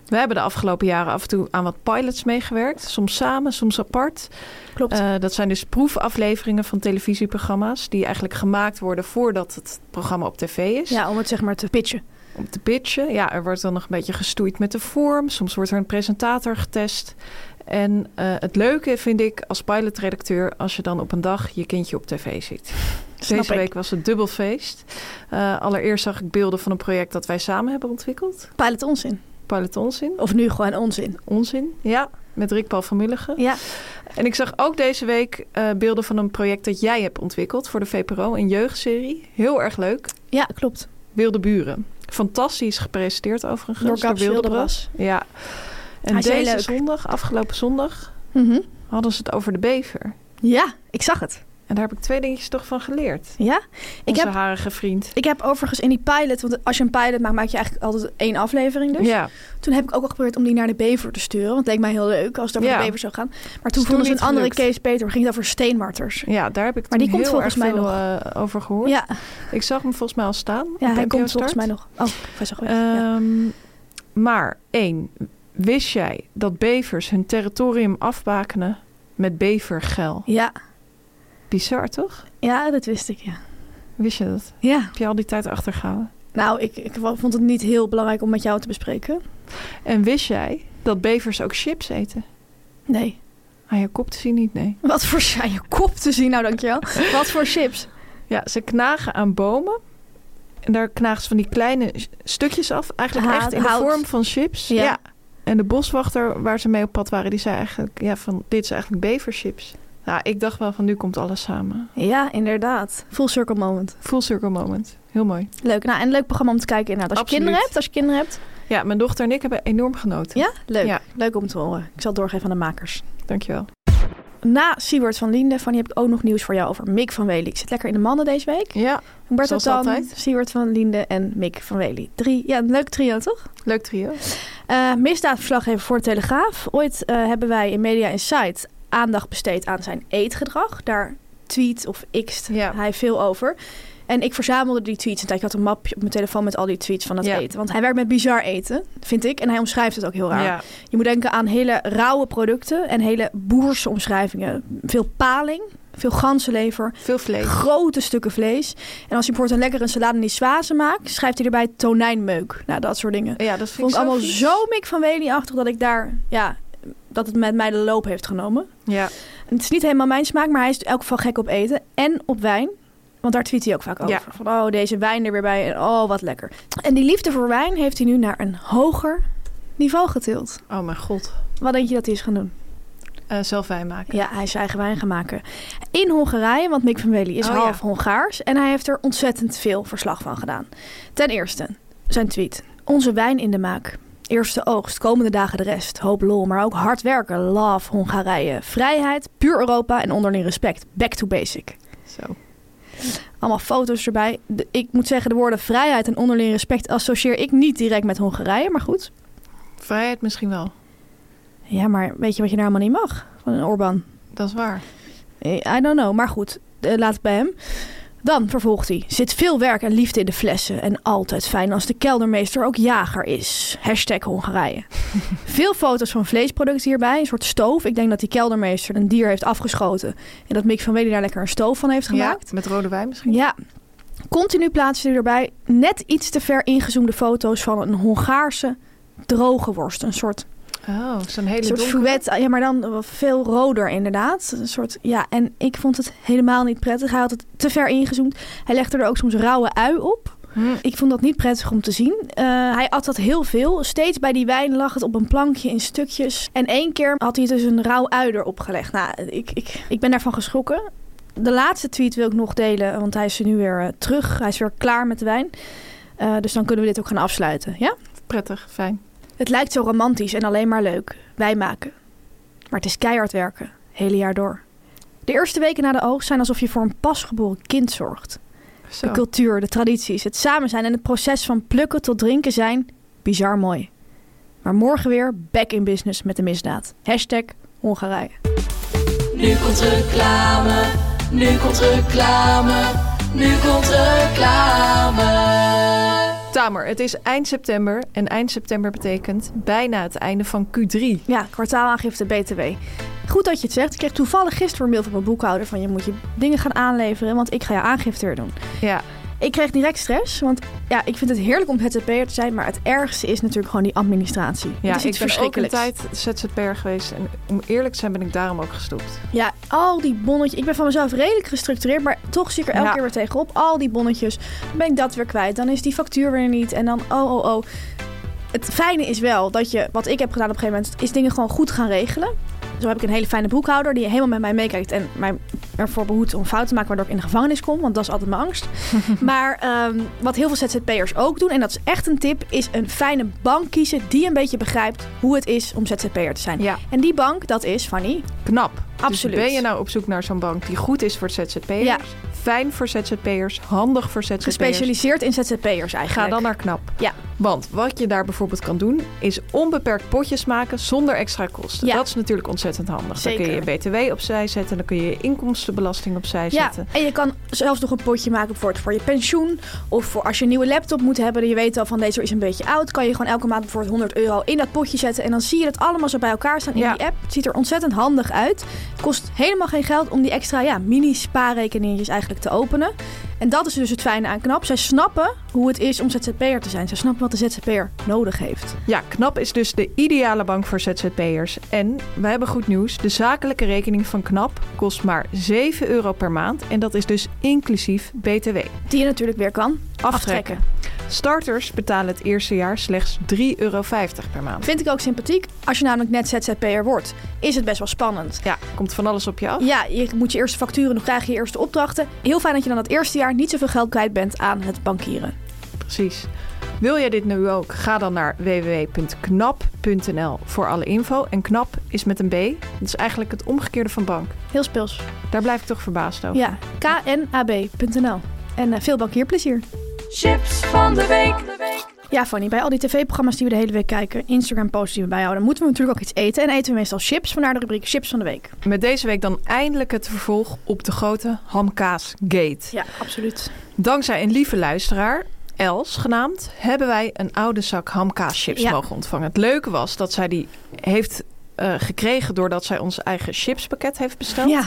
We hebben de afgelopen jaren af en toe aan wat pilots meegewerkt. Soms samen, soms apart. Klopt. Eh, dat zijn dus proefafleveringen van televisieprogramma's... die eigenlijk gemaakt worden voordat het programma op tv is. ja, om het zeg maar te pitchen. Om te pitchen. Ja, er wordt dan nog een beetje gestoeid met de vorm. Soms wordt er een presentator getest. En eh, het leuke vind ik als pilotredacteur... als je dan op een dag je kindje op tv ziet. Snap Deze ik. week was het dubbel feest. Eh, allereerst zag ik beelden van een project dat wij samen hebben ontwikkeld. Pilot onzin. Pilot Onzin. Of nu gewoon onzin. Onzin, ja. Met Rick Paul van Mulligen. Ja, En ik zag ook deze week eh, beelden van een project dat jij hebt ontwikkeld voor de VPRO. Een jeugdserie. Heel erg leuk. ja klopt. Wilde Buren. Fantastisch gepresenteerd overigens. Door Gabs Wildebras. Ja. En heel deze zondag, afgelopen zondag, Mhm. hadden ze het over de bever. Ja, ik zag het. En daar heb ik twee dingetjes toch van geleerd. Ja, ik Onze heb, harige vriend. ik heb overigens in die pilot, want als je een pilot maakt, maak je eigenlijk altijd één aflevering dus. Ja, Toen heb ik ook al geprobeerd om die naar de bever te sturen, want het leek mij heel leuk als het over Ja. de bever zou gaan. Maar toen vonden ze een andere gelukt. case beter, ging het over steenmarters. ja, daar heb ik Maar die komt volgens mij veel eh, over gehoord. Ja, Ik zag hem volgens mij al staan. ja hij komt volgens mij nog. Oh, weer. ja. Ehm, Maar één, wist jij dat bevers hun territorium afbakenen met bevergel? ja, Bizar toch? ja, dat wist ik, ja. Wist je dat? Ja, Heb je al die tijd achtergehouden? nou, ik, ik vond het niet heel belangrijk om met jou te bespreken. En wist jij dat bevers ook chips eten? Nee. Aan je kop te zien niet, nee. Wat voor aan je kop te zien, nou dankjewel. Wat voor chips? Ja, ze knagen aan bomen. En daar knagen ze van die kleine stukjes af. Eigenlijk echt in de hout. vorm van chips. Ja. En de boswachter waar ze mee op pad waren, die zei eigenlijk... Ja, van dit is eigenlijk beverchips. Nou, ik dacht wel van nu komt alles samen. Ja, inderdaad. Full circle moment. Full circle moment. Heel mooi. Leuk. Nou, en een leuk programma om te kijken inderdaad. Als je kinderen hebt, als je kinderen hebt. Ja, mijn dochter en ik hebben enorm genoten. Ja, leuk. Ja. Leuk om te horen. Ik zal het doorgeven aan de makers. Dankjewel. Na Siewert van Linden, Fanny, heb ik ook nog nieuws voor jou over Mick van Wely. Ik zit lekker in de mannen deze week. Ja, Humberto Zoals Tan, altijd. Van Linden en Mick van Wely. Drie, ja, een leuk trio, toch? leuk trio. Eh misdaadverslaggever voor de Telegraaf. Ooit eh, hebben wij in Media Insight aandacht besteed aan zijn eetgedrag. Daar tweet ofxt Ja. hij veel over. En ik verzamelde die tweets. En ik had een mapje op mijn telefoon met al die tweets van Ja. eten. Want hij werkt met bizar eten, vind ik. En hij omschrijft het ook heel raar. Ja, Je moet denken aan hele rauwe producten en hele boerse omschrijvingen. Veel paling, veel ganzenlever, veel vlees. grote stukken vlees. En als je bijvoorbeeld een lekkere salade niçoise maakt, schrijft hij erbij tonijnmeuk. Nou, dat soort dingen. Ja, dat Vond ik zo allemaal vies. zo Mick van Wely-achtig dat ik daar, ja, dat het met mij de loop heeft genomen. Ja, En het is niet helemaal mijn smaak, maar hij is in elk geval gek op eten en op wijn. Want daar tweet hij ook vaak over. Ja. Van, oh, deze wijn er weer bij en oh, wat lekker. En die liefde voor wijn heeft hij nu naar een hoger niveau getild. oh mijn god. Wat denk je dat hij is gaan doen? Eh, zelf wijn maken. Ja, hij is zijn eigen wijn gaan maken. In Hongarije, want Mick van Wely is Oh, half ja. Hongaars. En hij heeft er ontzettend veel verslag van gedaan. Ten eerste, zijn tweet. Onze wijn in de maak. Eerste oogst, komende dagen de rest. Hoop lol, maar ook hard werken. Love Hongarije. Vrijheid, puur Europa en onderling respect. Back to basic. Zo. Allemaal foto's erbij. De- ik moet zeggen, de woorden vrijheid en onderling respect associeer ik niet direct met Hongarije. Maar goed. Vrijheid misschien wel. Ja, maar weet je wat je daar helemaal niet mag? Van een Orbán. Dat is waar. I don't know, maar goed, eh, laat het bij hem. Dan vervolgt hij. Zit veel werk en liefde in de flessen. En altijd fijn als de keldermeester ook jager is. Hashtag Hongarije. veel foto's van vleesproducten hierbij. Een soort stoof. Ik denk dat die keldermeester een dier heeft afgeschoten. En dat Mick van Wely daar lekker een stoof van heeft gemaakt. Ja, met rode wijn misschien. Ja. Continu plaatste hij erbij net iets te ver ingezoomde foto's van een Hongaarse droge worst. Een soort Oh, zo'n hele een soort fouet, ja, maar dan veel roder inderdaad. Een soort, ja, en ik vond het helemaal niet prettig. Hij had het te ver ingezoomd. Hij legde er ook soms rauwe ui op. Hm. Ik vond dat niet prettig om te zien. Eh, hij at dat heel veel. Steeds bij die wijn lag het op een plankje in stukjes. En één keer had hij dus een rauw ui erop gelegd. Nou, ik, ik, ik ben daarvan geschrokken. De laatste tweet wil ik nog delen, want hij is er nu weer eh, terug. Hij is weer klaar met de wijn. Eh, dus dan kunnen we dit ook gaan afsluiten. Ja? Prettig, fijn. Het lijkt zo romantisch en alleen maar leuk. Wij maken. Maar het is keihard werken. Hele jaar door. De eerste weken na de oogst zijn alsof je voor een pasgeboren kind zorgt. Zo. De cultuur, de tradities, het samen zijn en het proces van plukken tot drinken zijn bizar mooi. Maar morgen weer back in business met de misdaad. Hashtag Hongarije. Nu komt reclame, nu komt reclame, nu komt reclame. Het is eind september en eind september betekent bijna het einde van Q3. Ja, kwartaalaangifte BTW. Goed dat je het zegt. Ik kreeg toevallig gisteren een mail van mijn boekhouder van je moet je dingen gaan aanleveren, want ik ga je aangifte weer doen. Ja, Ik kreeg direct stress, want ja, ik vind het heerlijk om ZZP'er te zijn, maar het ergste is natuurlijk gewoon die administratie. ja het is iets ik ben ook een tijd ZZP'er geweest en om eerlijk te zijn ben ik daarom ook gestopt. Ja, al die bonnetjes. Ik ben van mezelf redelijk gestructureerd, maar toch zie ik er elke Ja. keer weer tegenop. Al die bonnetjes. Dan ben ik dat weer kwijt. Dan is die factuur weer niet. En dan, oh, oh, oh. Het fijne is wel dat je, wat ik heb gedaan op een gegeven moment, is dingen gewoon goed gaan regelen. Zo heb ik een hele fijne boekhouder die helemaal met mij meekijkt en mij ervoor behoedt om fouten te maken waardoor ik in de gevangenis kom. Want dat is altijd mijn angst. maar ehm, wat heel veel ZZP'ers ook doen, en dat is echt een tip, is een fijne bank kiezen die een beetje begrijpt hoe het is om ZZP'er te zijn. Ja, En die bank, dat is Fanny. knap. Absoluut. Dus ben je nou op zoek naar zo'n bank die goed is voor ZZP'ers, Ja. fijn voor ZZP'ers, handig voor ZZP'ers, Gespecialiseerd in ZZP'ers eigenlijk. ga dan naar Knap. Ja. Want wat je daar bijvoorbeeld kan doen, is onbeperkt potjes maken zonder extra kosten. Ja. Dat is natuurlijk ontzettend handig. Zeker. Dan kun je je BTW opzij zetten, dan kun je je inkomstenbelasting opzij Ja, zetten. en je kan zelfs nog een potje maken bijvoorbeeld voor je pensioen. Of voor als je een nieuwe laptop moet hebben. Je weet al van deze is een beetje oud. Kan je gewoon elke maand bijvoorbeeld 100 euro in dat potje zetten. En dan zie je het allemaal zo bij elkaar staan in Ja. die app. Het ziet er ontzettend handig uit. Het kost helemaal geen geld om die extra ja, mini spaarrekeningetjes eigenlijk te openen. En dat is dus het fijne aan KNAP. Zij snappen hoe het is om ZZP'er te zijn. Zij snappen wat de ZZP'er nodig heeft. Ja, KNAP is dus de ideale bank voor ZZP'ers. En we hebben goed nieuws. De zakelijke rekening van KNAP kost maar 7 euro per maand. En dat is dus inclusief BTW. Die je natuurlijk weer kan aftrekken. Starters betalen het eerste jaar slechts 3,50 euro per maand. Vind ik ook sympathiek. Als je namelijk net ZZP'er wordt, is het best wel spannend. Ja, komt van alles op je af. Ja, je moet je eerste facturen, dan krijg je je eerste opdrachten. Heel fijn dat je dan het eerste jaar niet zoveel geld kwijt bent aan het bankieren. Precies. Wil jij dit nu ook? Ga dan naar www.knap.nl voor alle info. En knap is met een B. Dat is eigenlijk het omgekeerde van bank. Heel speels. Daar blijf ik toch verbaasd over. Ja, knab.nl. En eh, veel bankierplezier. Chips van de week. Ja, Fanny, bij al die tv-programma's die we de hele week kijken, Instagram-posts die we bijhouden, moeten we natuurlijk ook iets eten. En eten we meestal chips, vandaar de rubriek Chips van de Week. Met deze week dan eindelijk het vervolg op de grote hamkaas gate. Ja, absoluut. Dankzij een lieve luisteraar, Els genaamd, hebben wij een oude zak hamkaaschips Ja. mogen ontvangen. Het leuke was dat zij die heeft eh, gekregen doordat zij ons eigen chipspakket heeft besteld. Ja,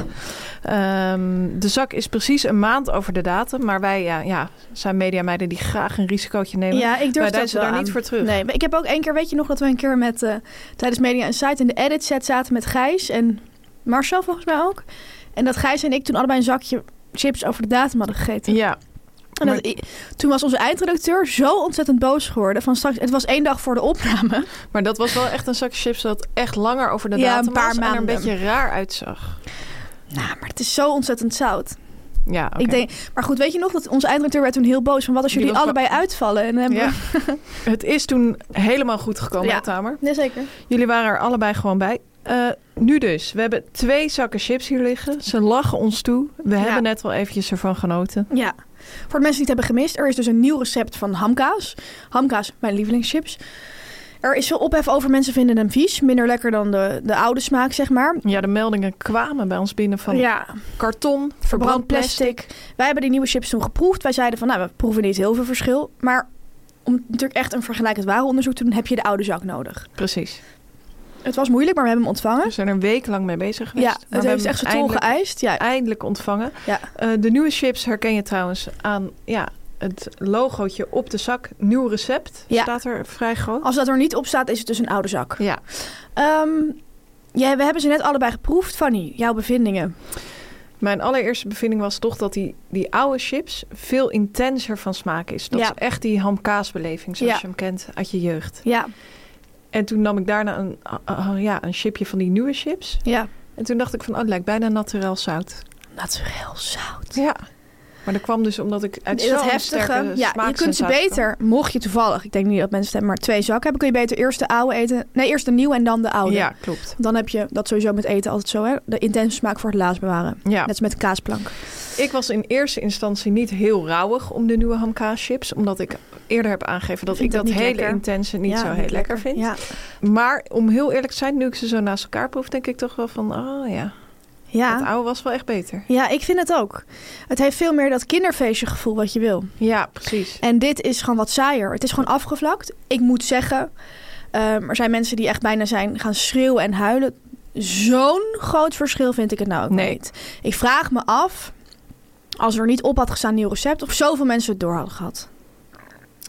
Ehm, de zak is precies een maand over de datum, maar wij ja, ja, zijn mediameiden die graag een risicootje nemen. ja ik durf deizen wel daar aan. niet voor terug. Nee, maar ik heb ook één keer, weet je nog, dat we een keer met, eh, tijdens Media Insight in de edit set zaten met Gijs en Marcel volgens mij ook. En dat Gijs en ik toen allebei een zakje chips over de datum hadden gegeten. Ja, En dat, toen was onze eindredacteur zo ontzettend boos geworden. Van straks, het was één dag voor de opname. maar dat was wel echt een zakje chips dat echt langer over de Ja, datum een paar was en er een maanden. beetje raar uitzag. Nou, maar het is zo ontzettend zout. Ja, oké. Ik denk, maar goed, weet je nog dat onze eindredacteur werd toen heel boos van wat als jullie allebei uitvallen? En hebben Ja. we... Het is toen helemaal goed gekomen, Ja. Tamer. Nee, zeker. Jullie waren er allebei gewoon bij. Eh, nu dus. We hebben twee zakken chips hier liggen. Ze lachen ons toe. We hebben net wel eventjes ervan genoten. Ja. Voor de mensen die het hebben gemist, er is dus een nieuw recept van hamkaas. Hamkaas, mijn lievelingschips. Er is veel ophef over. Mensen vinden hem vies. Minder lekker dan de, de oude smaak, zeg maar. Ja, de meldingen kwamen bij ons binnen van ja, karton, verbrand plastic. Wij hebben die nieuwe chips toen geproefd. Wij zeiden van, nou, we proeven niet heel veel verschil. Maar om natuurlijk echt een vergelijkend warenonderzoek te doen, heb je de oude zak nodig. Precies. Het was moeilijk, maar we hebben hem ontvangen. We zijn er een week lang mee bezig geweest. Ja, Maar het we heeft echt zijn tol geëist. Ja, eindelijk ontvangen. ja. Eh, de nieuwe chips herken je trouwens aan ja, het logootje op de zak. Nieuw recept Ja. staat er vrij groot. Als dat er niet op staat, is het dus een oude zak. Ja, Ehm, ja, we hebben ze net allebei geproefd. Fanny, jouw bevindingen. Mijn allereerste bevinding was toch dat die, die oude chips veel intenser van smaak is. Dat Ja. is echt die hamkaasbeleving zoals Ja. je hem kent uit je jeugd. Ja, En toen nam ik daarna een, ja, een chipje van die nieuwe chips. ja. En toen dacht ik van, oh, het lijkt bijna naturel zout. Naturel zout. Ja. Maar dat kwam dus omdat ik uit dat heftige. Ja, je kunt ze beter, mocht je toevallig, ik denk niet dat mensen maar twee zakken hebben, kun je beter eerst de oude eten. Nee, eerst de nieuwe en dan de oude. Ja, klopt. Dan heb je dat sowieso met eten altijd zo, hè? De intense smaak voor het laatst bewaren. Ja. Net als met kaasplank. Ik was in eerste instantie niet heel rauwig om de nieuwe hamkaaschips. Omdat ik eerder heb aangegeven dat ik, dat hele lekker. intense niet Ja, zo heel lekker vind. Ja. Maar om heel eerlijk te zijn, nu ik ze zo naast elkaar proef, denk ik toch wel van, oh ja. Ja. Het oude was wel echt beter. ja, ik vind het ook. Het heeft veel meer dat kinderfeestje gevoel wat je wil. Ja, precies. En dit is gewoon wat saaier. Het is gewoon afgevlakt. Ik moet zeggen, ehm, er zijn mensen die echt bijna zijn gaan schreeuwen en huilen. Zo'n groot verschil vind ik het nou ook Nee. niet. Ik vraag me af, als er niet op had gestaan nieuw recept, of zoveel mensen het door hadden gehad.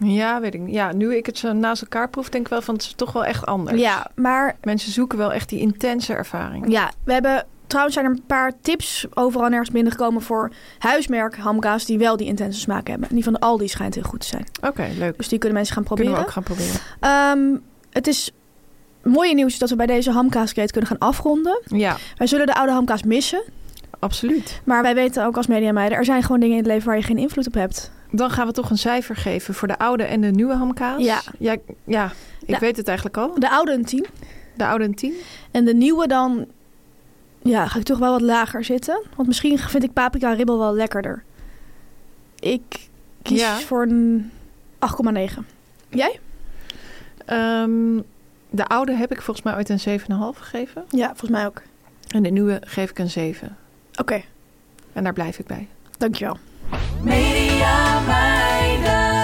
Ja, weet ik niet. Ja, nu ik het zo naast elkaar proef, denk ik wel van het is toch wel echt anders. Ja, maar Mensen zoeken wel echt die intense ervaring. ja, we hebben... Trouwens zijn er een paar tips overal nergens binnengekomen voor huismerk hamkaas die wel die intense smaak hebben. En die van de Aldi schijnt heel goed te zijn. Oké, leuk. Dus die kunnen mensen gaan Kunnen proberen. we ook gaan proberen. Ehm, het is mooie nieuws dat we bij deze hamkaasketen kunnen gaan afronden. Ja, Wij zullen de oude hamkaas missen. Absoluut. Maar wij weten ook als mediameiden, er zijn gewoon dingen in het leven waar je geen invloed op hebt. Dan gaan we toch een cijfer geven voor de oude en de nieuwe hamkaas. Ja. Ja, ja ik weet het eigenlijk al. De oude een 10 De oude een 10. en de nieuwe dan, ja, ga ik toch wel wat lager zitten. Want misschien vind ik paprika ribbel wel lekkerder. Ik kies Ja. voor een 8,9. Jij? Ehm, de oude heb ik volgens mij ooit een 7,5 gegeven. Ja, volgens mij ook. En de nieuwe geef ik een 7. Oké, En daar blijf ik bij. dankjewel. Media meiden.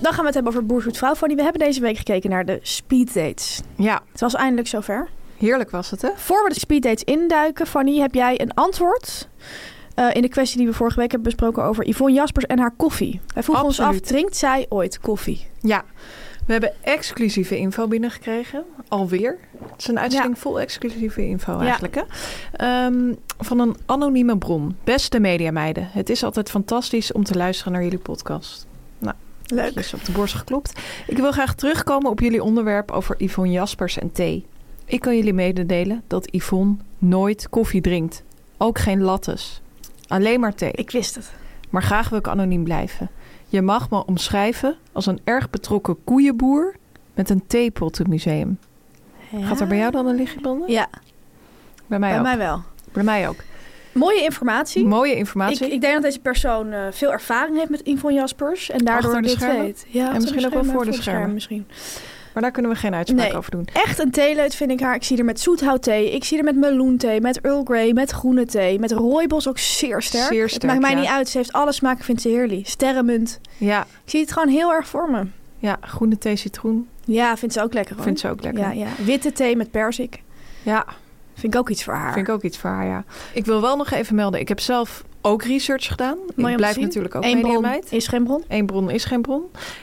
Dan gaan we het hebben over Boer Vrouw. Fanny, we hebben deze week gekeken naar de speed dates. Ja, Het was eindelijk zover. heerlijk was het hè? Voor we de speeddates induiken, Fanny, heb jij een antwoord eh, in de kwestie die we vorige week hebben besproken over Yvonne Jaspers en haar koffie. Wij vroegen ons af, Absoluut. drinkt zij ooit koffie? Ja, we hebben exclusieve info binnengekregen. Alweer. Het is een uitzending vol exclusieve info Ja. eigenlijk. Hè? Ehm, van een anonieme bron. Beste mediameiden. Het is altijd fantastisch om te luisteren naar jullie podcast. Leuk. Is op de borst geklopt. Ik wil graag terugkomen op jullie onderwerp over Yvonne Jaspers en thee. Ik kan jullie mededelen dat Yvonne nooit koffie drinkt. Ook geen lattes. Alleen maar thee. Ik wist het. Maar graag wil ik anoniem blijven. Je mag me omschrijven als een erg betrokken koeienboer met een theepottenmuseum. Gaat er bij jou dan een lichtje branden? Ja, Bij mij bij ook. mij wel. Bij mij ook. Mooie informatie. Mooie Ik, informatie. ik denk dat deze persoon eh, veel ervaring heeft met Yvonne Jaspers. En daardoor de dit schermen? weet. Ja, achter misschien ook wel voor de schermen. misschien. Maar daar kunnen we geen uitspraak Nee. over doen. Echt een theeleut vind ik haar. Ik zie er met zoethoutthee. Ik zie er met meloenthee, met Earl Grey, met groene thee. Met rooibos ook zeer sterk. Zeer het sterk, maakt mij ja. niet uit. Ze heeft alle smaken, vindt ze heerlijk. Sterrenmunt. Ja, Ik zie het gewoon heel erg voor me. ja groene thee citroen. Ja, vindt ze ook lekker hoor. Vindt ze ook lekker. Ja, ja. Witte thee met perzik. Ja, Vind ik ook iets voor haar. vind ik ook iets voor haar, ja. Ik wil wel nog even melden. Ik heb zelf ook research gedaan. om ik blijf natuurlijk ook Eén bron is geen bron. Eén bron is geen bron.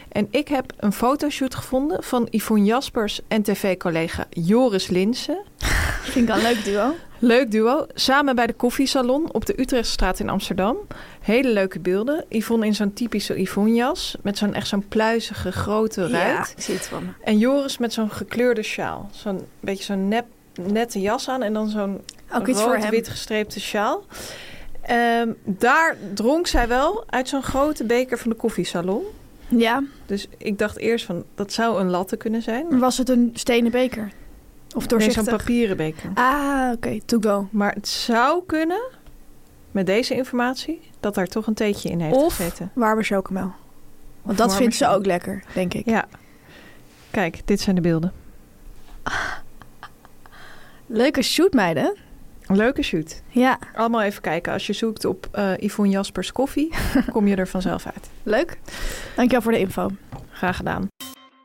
En ik heb een fotoshoot gevonden van Yvonne Jaspers en tv-collega Joris Linsen. Vind ik een leuk duo. Leuk duo. Samen bij de koffiesalon op de Utrechtstraat in Amsterdam. Hele leuke beelden. Yvonne in zo'n typische Yvonne-jas. Met zo'n echt zo'n pluizige grote ruit. Ja, ik zie het van me. En Joris met zo'n gekleurde sjaal. Zo'n beetje zo'n nep, nette jas aan. En dan zo'n rood-wit gestreepte sjaal. Ehm, daar dronk zij wel uit zo'n grote beker van de koffiesalon. Ja, Dus ik dacht eerst van, dat zou een latte kunnen zijn. maar was het een stenen beker? Of Nee, zo'n doorzichtig? papieren beker. ah, oké. To go. Maar het zou kunnen, met deze informatie, dat daar toch een theetje in heeft Of gezeten. warme chocomel. Of Want dat vindt ze ook lekker, denk ik. Ja. Kijk, dit zijn de beelden. Leuke shoot, meiden. Leuke shoot. Ja, Allemaal even kijken. Als je zoekt op eh Yvonne Jaspers koffie, kom je er vanzelf uit. leuk. Dankjewel voor de info. Graag gedaan.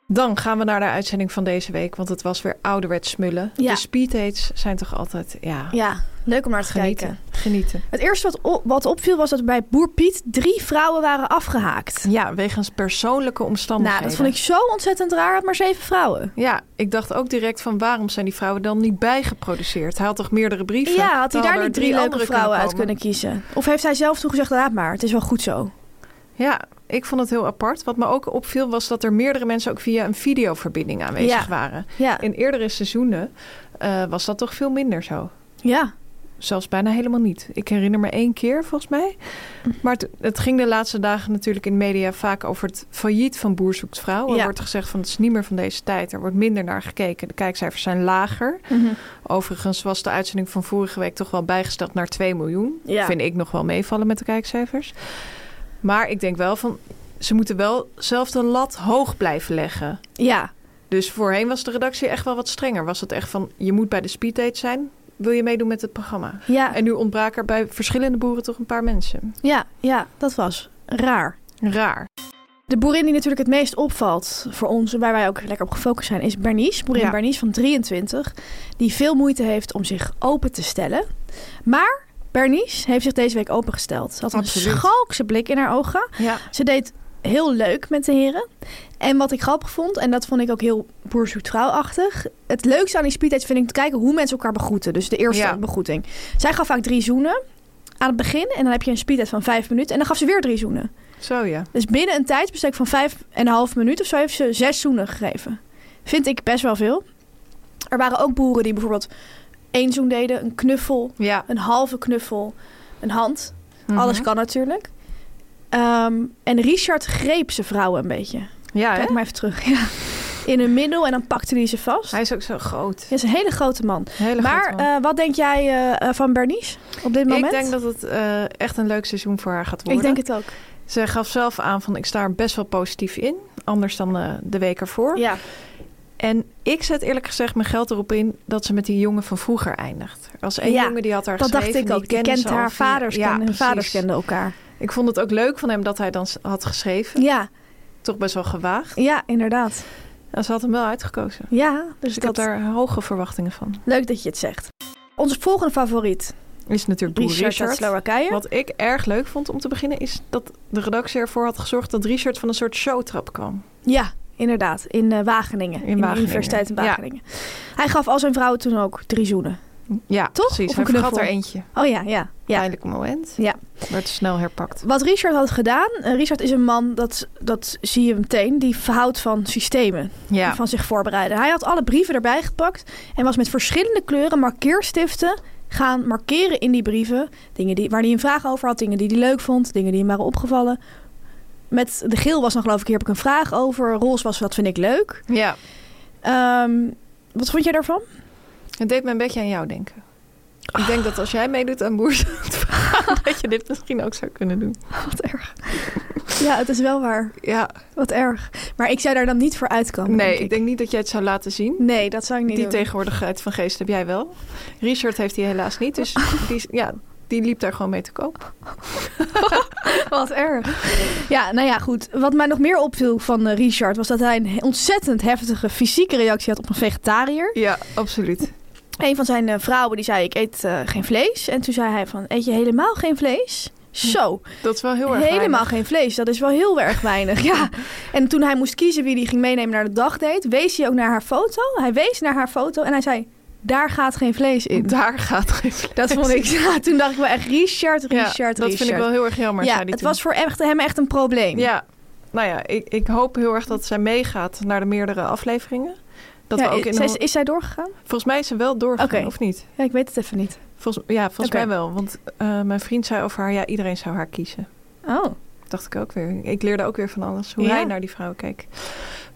Dan gaan we naar de uitzending van deze week, want het was weer ouderwets smullen. Ja. De speeddates zijn toch altijd, ja, Ja, leuk om naar te genieten. kijken. Genieten. Het eerste wat, op, wat opviel was dat bij Boer Piet drie vrouwen waren afgehaakt. Ja, wegens persoonlijke omstandigheden. Nou, dat vond ik zo ontzettend raar. Had maar zeven vrouwen. Ja, ik dacht ook direct van waarom zijn die vrouwen dan niet bijgeproduceerd? Hij had toch meerdere brieven? Ja, had hij daar niet drie leuke andere vrouwen uit kunnen kiezen? Of heeft hij zelf toen gezegd, laat maar, het is wel goed zo. Ja, ik vond het heel apart. Wat me ook opviel was dat er meerdere mensen ook via een videoverbinding aanwezig Ja. waren. Ja, In eerdere seizoenen eh, was dat toch veel minder zo. ja. Zelfs bijna helemaal niet. Ik herinner me één keer volgens mij. Maar het, het ging de laatste dagen natuurlijk in de media vaak over het failliet van Boer Zoekt Vrouw. Er Ja. wordt gezegd van het is niet meer van deze tijd. Er wordt minder naar gekeken. De kijkcijfers zijn lager. Mhm. Overigens was de uitzending van vorige week toch wel bijgesteld naar 2 miljoen. Ja. Vind ik nog wel meevallen met de kijkcijfers. Maar ik denk wel van, ze moeten wel zelf de lat hoog blijven leggen. Ja, Dus voorheen was de redactie echt wel wat strenger. Was het echt van, je moet bij de speeddate zijn. Wil je meedoen met het programma? Ja, En nu ontbraken er bij verschillende boeren toch een paar mensen. ja, ja, dat was raar. Raar. De boerin die natuurlijk het meest opvalt voor ons, waar wij ook lekker op gefocust zijn, is Bernice. Boerin Ja. Bernice van 23, die veel moeite heeft om zich open te stellen. Maar Bernice heeft zich deze week opengesteld. Ze had een schalkse blik in haar ogen. Ja. Ze deed heel leuk met de heren. En wat ik grappig vond, en dat vond ik ook heel boer zoekt vrouw-achtig. Het leukste aan die speeddates vind ik te kijken hoe mensen elkaar begroeten. Dus de eerste Ja. begroeting. Zij gaf vaak drie zoenen aan het begin. En dan heb je een speeddate van vijf minuten. En dan gaf ze weer drie zoenen. Zo ja. Dus binnen een tijdsbestek van vijf en een half minuut of zo heeft ze zes zoenen gegeven. Vind ik best wel veel. Er waren ook boeren die bijvoorbeeld één zoen deden, een knuffel, Ja. een halve knuffel, een hand. Mhm. Alles kan natuurlijk. Ehm, en Richard greep zijn vrouwen een beetje. Ja, hè? Kijk maar even terug. Ja. In hun middel en dan pakte hij ze vast. Hij is ook zo groot. Hij is een hele grote man. Een hele maar grote man. eh, wat denk jij eh, eh, van Bernice op dit moment? Ik denk dat het echt een leuk seizoen voor haar gaat Ik worden. denk het ook. Ze gaf zelf aan van ik sta er best wel positief in. Anders dan de week ervoor. Ja. En ik zet eerlijk gezegd mijn geld erop in dat ze met die jongen van vroeger eindigt. Was één Ja, jongen die had haar Dat dacht geschreven. ik ook. Die kende kent haar vaders, Ja, kenden, hun vaders kenden elkaar. Ik vond het ook leuk van hem dat hij dan had geschreven. Ja, Toch best wel gewaagd. ja, inderdaad. En ze had hem wel uitgekozen. Ja, dus Dus ik dat, had daar hoge verwachtingen van. leuk dat je het zegt. Onze volgende favoriet, Is natuurlijk Richard uit Richard. Slowakije. Wat ik erg leuk vond om te beginnen is dat de redactie ervoor had gezorgd dat Richard van een soort showtrap kwam. Ja, inderdaad. In eh, Wageningen. In, de Wageningen, Universiteit in ja. Wageningen. Hij gaf al zijn vrouwen toen ook drie zoenen. Ja, Toch? precies. Hij een vergat er eentje. Oh ja, ja. ja. Pijnlijk moment. Ja. Werd snel herpakt. Wat Richard had gedaan... eh, Richard is een man, dat, dat zie je meteen... die verhoudt van systemen. Ja. Van zich voorbereiden. Hij had alle brieven erbij gepakt... en was met verschillende kleuren markeerstiften... gaan markeren in die brieven. Dingen die, waar hij een vraag over had. Dingen die hij leuk vond. Dingen die hem waren opgevallen. Met de geel was dan geloof ik... hier heb ik een vraag over. Roze was dat vind ik leuk. ja. Ehm, wat vond jij daarvan? Het deed me een beetje aan jou denken. Ik denk dat als jij meedoet aan Boers dat je dit misschien ook zou kunnen doen. Wat erg. Ja, het is wel waar. Ja, Wat erg. Maar ik zou daar dan niet voor uitkomen. nee, denk ik denk niet dat jij het zou laten zien. Nee, dat zou ik niet Die doen. tegenwoordigheid van geest heb jij wel. Richard heeft die helaas niet, dus die, ja, die liep daar gewoon mee te koop. Wat erg. Ja, nou ja, goed. Wat mij nog meer opviel van eh, Richard... was dat hij een ontzettend heftige fysieke reactie had op een vegetariër. Ja, absoluut. Een van zijn eh, vrouwen die zei... ik eet eh, geen vlees. En toen zei hij van... eet je helemaal geen vlees? Zo, Dat is wel heel erg helemaal weinig. geen vlees. Dat is wel heel erg weinig, ja. En toen hij moest kiezen wie hij ging meenemen naar de dagdate... wees hij ook naar haar foto. Hij wees naar haar foto en hij zei... daar gaat geen vlees in. Daar gaat geen vlees Dat vond ik. Ja, toen dacht ik wel echt Richard, Ja, Richard, dat vind ik wel heel erg jammer. Ja, het toen. was voor echt, hem echt een probleem. Ja, nou ja, ik, ik hoop heel erg dat zij meegaat naar de meerdere afleveringen. Dat Ja, we ook in is, zij doorgegaan? Volgens mij is ze wel doorgegaan, of niet? Ja, ik weet het even niet. Volgens, ja, volgens mij wel. Want eh, mijn vriend zei over haar, ja, iedereen zou haar kiezen. Oh, Dacht ik ook weer. Ik leerde ook weer van alles. Hoe Ja. hij naar die vrouw keek.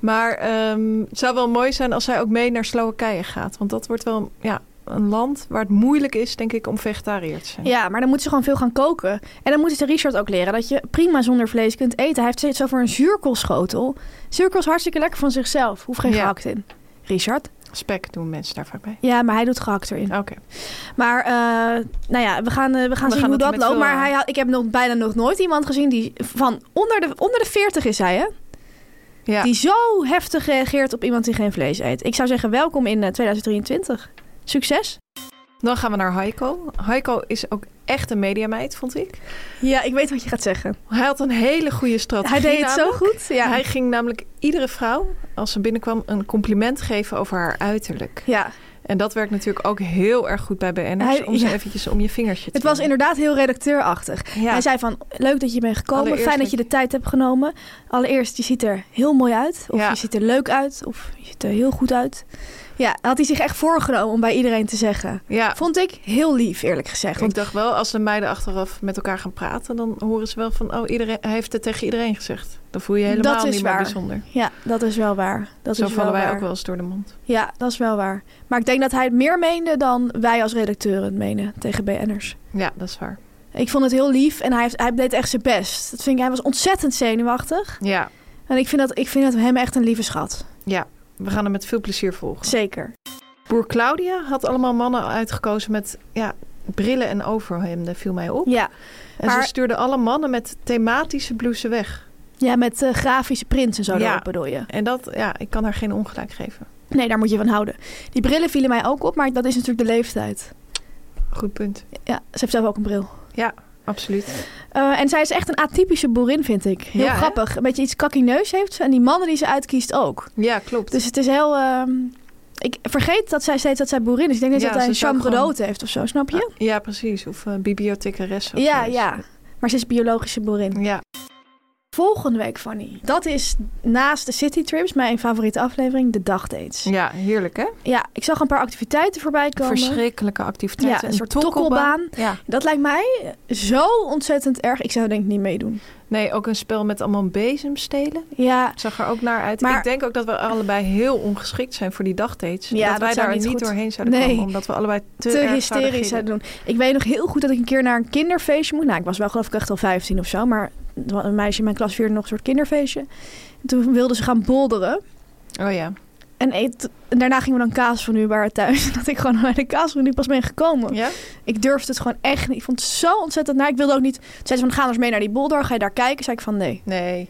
Maar ehm, het zou wel mooi zijn als zij ook mee naar Slowakije gaat. Want dat wordt wel ja, een land waar het moeilijk is, denk ik, om vegetariër te zijn. ja, maar dan moet ze gewoon veel gaan koken. En dan moet ze Richard ook leren dat je prima zonder vlees kunt eten. Hij heeft steeds over een zuurkoolschotel. Zuurkool is hartstikke lekker van zichzelf. Hoeft geen Ja. gehakt in. Richard? Spek doen mensen daar vaak bij. Ja, maar hij doet gehakt erin. Oké. Maar eh, nou ja, we gaan, eh, we gaan We zien gaan hoe dat loopt. Maar eh, hij ik heb nog bijna nog nooit iemand gezien die van onder de, onder de 40 is hij, hè? Ja. Die zo heftig reageert op iemand die geen vlees eet. Ik zou zeggen, welkom in eh, 2023. Succes. Dan gaan we naar Heiko. Heiko is ook echt een mediameid, vond ik. Ja, ik weet wat je gaat zeggen. Hij had een hele goede strategie. Hij deed het zo goed. Ja. Hij ging namelijk iedere vrouw, als ze binnenkwam, een compliment geven over haar uiterlijk. ja. En dat werkt natuurlijk ook heel erg goed bij BN'ers, Hij- om ze ja. eventjes om je vingertje te Het was inderdaad heel redacteurachtig. Ja. Hij zei van, leuk dat je bent gekomen. Allereerst Fijn dat dat je de tijd hebt genomen. Allereerst, je ziet er heel mooi uit. Of Ja. je ziet er leuk uit. Of je ziet er heel goed uit. Ja, had hij zich echt voorgenomen om bij iedereen te zeggen. Ja, Vond ik heel lief, eerlijk gezegd. ik dacht wel, als de meiden achteraf met elkaar gaan praten, dan horen ze wel van, oh, iedereen, hij heeft het tegen iedereen gezegd. Dan voel je je helemaal Dat is niet meer waar. bijzonder. Ja, dat is wel waar. Dat Zo is vallen wel wij waar. ook wel eens door de mond. Ja, dat is wel waar. Maar ik denk dat hij het meer meende dan wij als redacteuren het menen tegen BN'ers. Ja, dat is waar. Ik vond het heel lief en hij, heeft, hij deed echt zijn best. Dat vind ik, hij was ontzettend zenuwachtig. Ja, En ik vind, dat, ik vind dat hem echt een lieve schat. ja. We gaan hem met veel plezier volgen. Zeker. Boer Claudia had allemaal mannen uitgekozen met ja, brillen en overhemden, viel mij op. Ja, en maar- ze stuurde alle mannen met thematische blouses weg. ja met eh, grafische prints en zo Ja. bedoel je. En dat, ja, ik kan haar geen ongelijk geven. Nee, daar moet je van houden. Die brillen vielen mij ook op, maar dat is natuurlijk de leeftijd. Goed punt. Ja, ze heeft zelf ook een bril. Ja, absoluut. Eh, en zij is echt een atypische boerin, vind ik. Heel Ja, hè? grappig. Een beetje iets kakkie neus heeft ze. En die mannen die ze uitkiest ook. Ja, klopt. Dus het is heel... ehm, ik vergeet dat zij steeds dat zij boerin is. Ik denk niet Ja, dat hij een chambre gewoon- heeft of zo, snap je? ja, precies. Of uh, of ja, ja. Maar ze is biologische boerin. Ja, Volgende week, Fanny. Dat is naast de City Trips mijn favoriete aflevering, de dagdates. ja heerlijk hè? Ja, ik zag een paar activiteiten voorbij komen. Verschrikkelijke activiteiten. Ja, een soort tokkelbaan. Ja. Dat lijkt mij zo ontzettend erg. Ik zou denk ik niet meedoen. Nee, ook een spel met allemaal bezemstelen. Ja, Ik zag er ook naar uit. Maar- ik denk ook dat we allebei heel ongeschikt zijn voor die dagdates. Ja, dat dat wij daar niet goed- doorheen zouden Nee. komen. Omdat we allebei te, te, zouden hysterisch zouden doen. Ik weet nog heel goed dat ik een keer naar een kinderfeestje moet. Nou, ik was wel geloof ik echt al 15 of zo. Maar een meisje in mijn klas vierde nog een soort kinderfeestje. En toen wilden ze gaan bolderen. Oh ja. En, eet, en daarna gingen we dan kaas van u waar thuis. Dat ik gewoon naar de kaas van u pas ben gekomen. Ja? Ik durfde het gewoon echt niet. Ik vond het zo ontzettend naar. Ik wilde ook niet. Toen zei ze van, ga eens mee naar die bolder. Ga je daar kijken? Zei ik van, nee. Nee.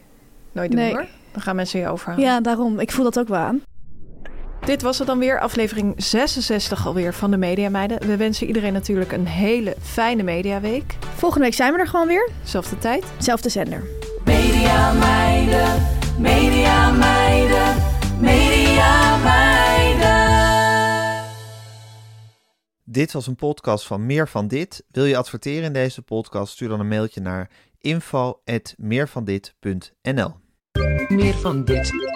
Nooit doen Nee. hoor. Dan gaan mensen je overhalen. Ja, daarom. Ik voel dat ook wel aan. Dit was het dan weer. Aflevering 66 alweer van de Media Meiden. We wensen iedereen natuurlijk een hele fijne mediaweek. Volgende week zijn we er gewoon weer. Zelfde tijd. Zelfde zender. Media meiden, media meiden, media meiden. Dit was een podcast van Meer van Dit. Wil je adverteren in deze podcast? Stuur dan een mailtje naar info.meervandit.nl Meer van dit.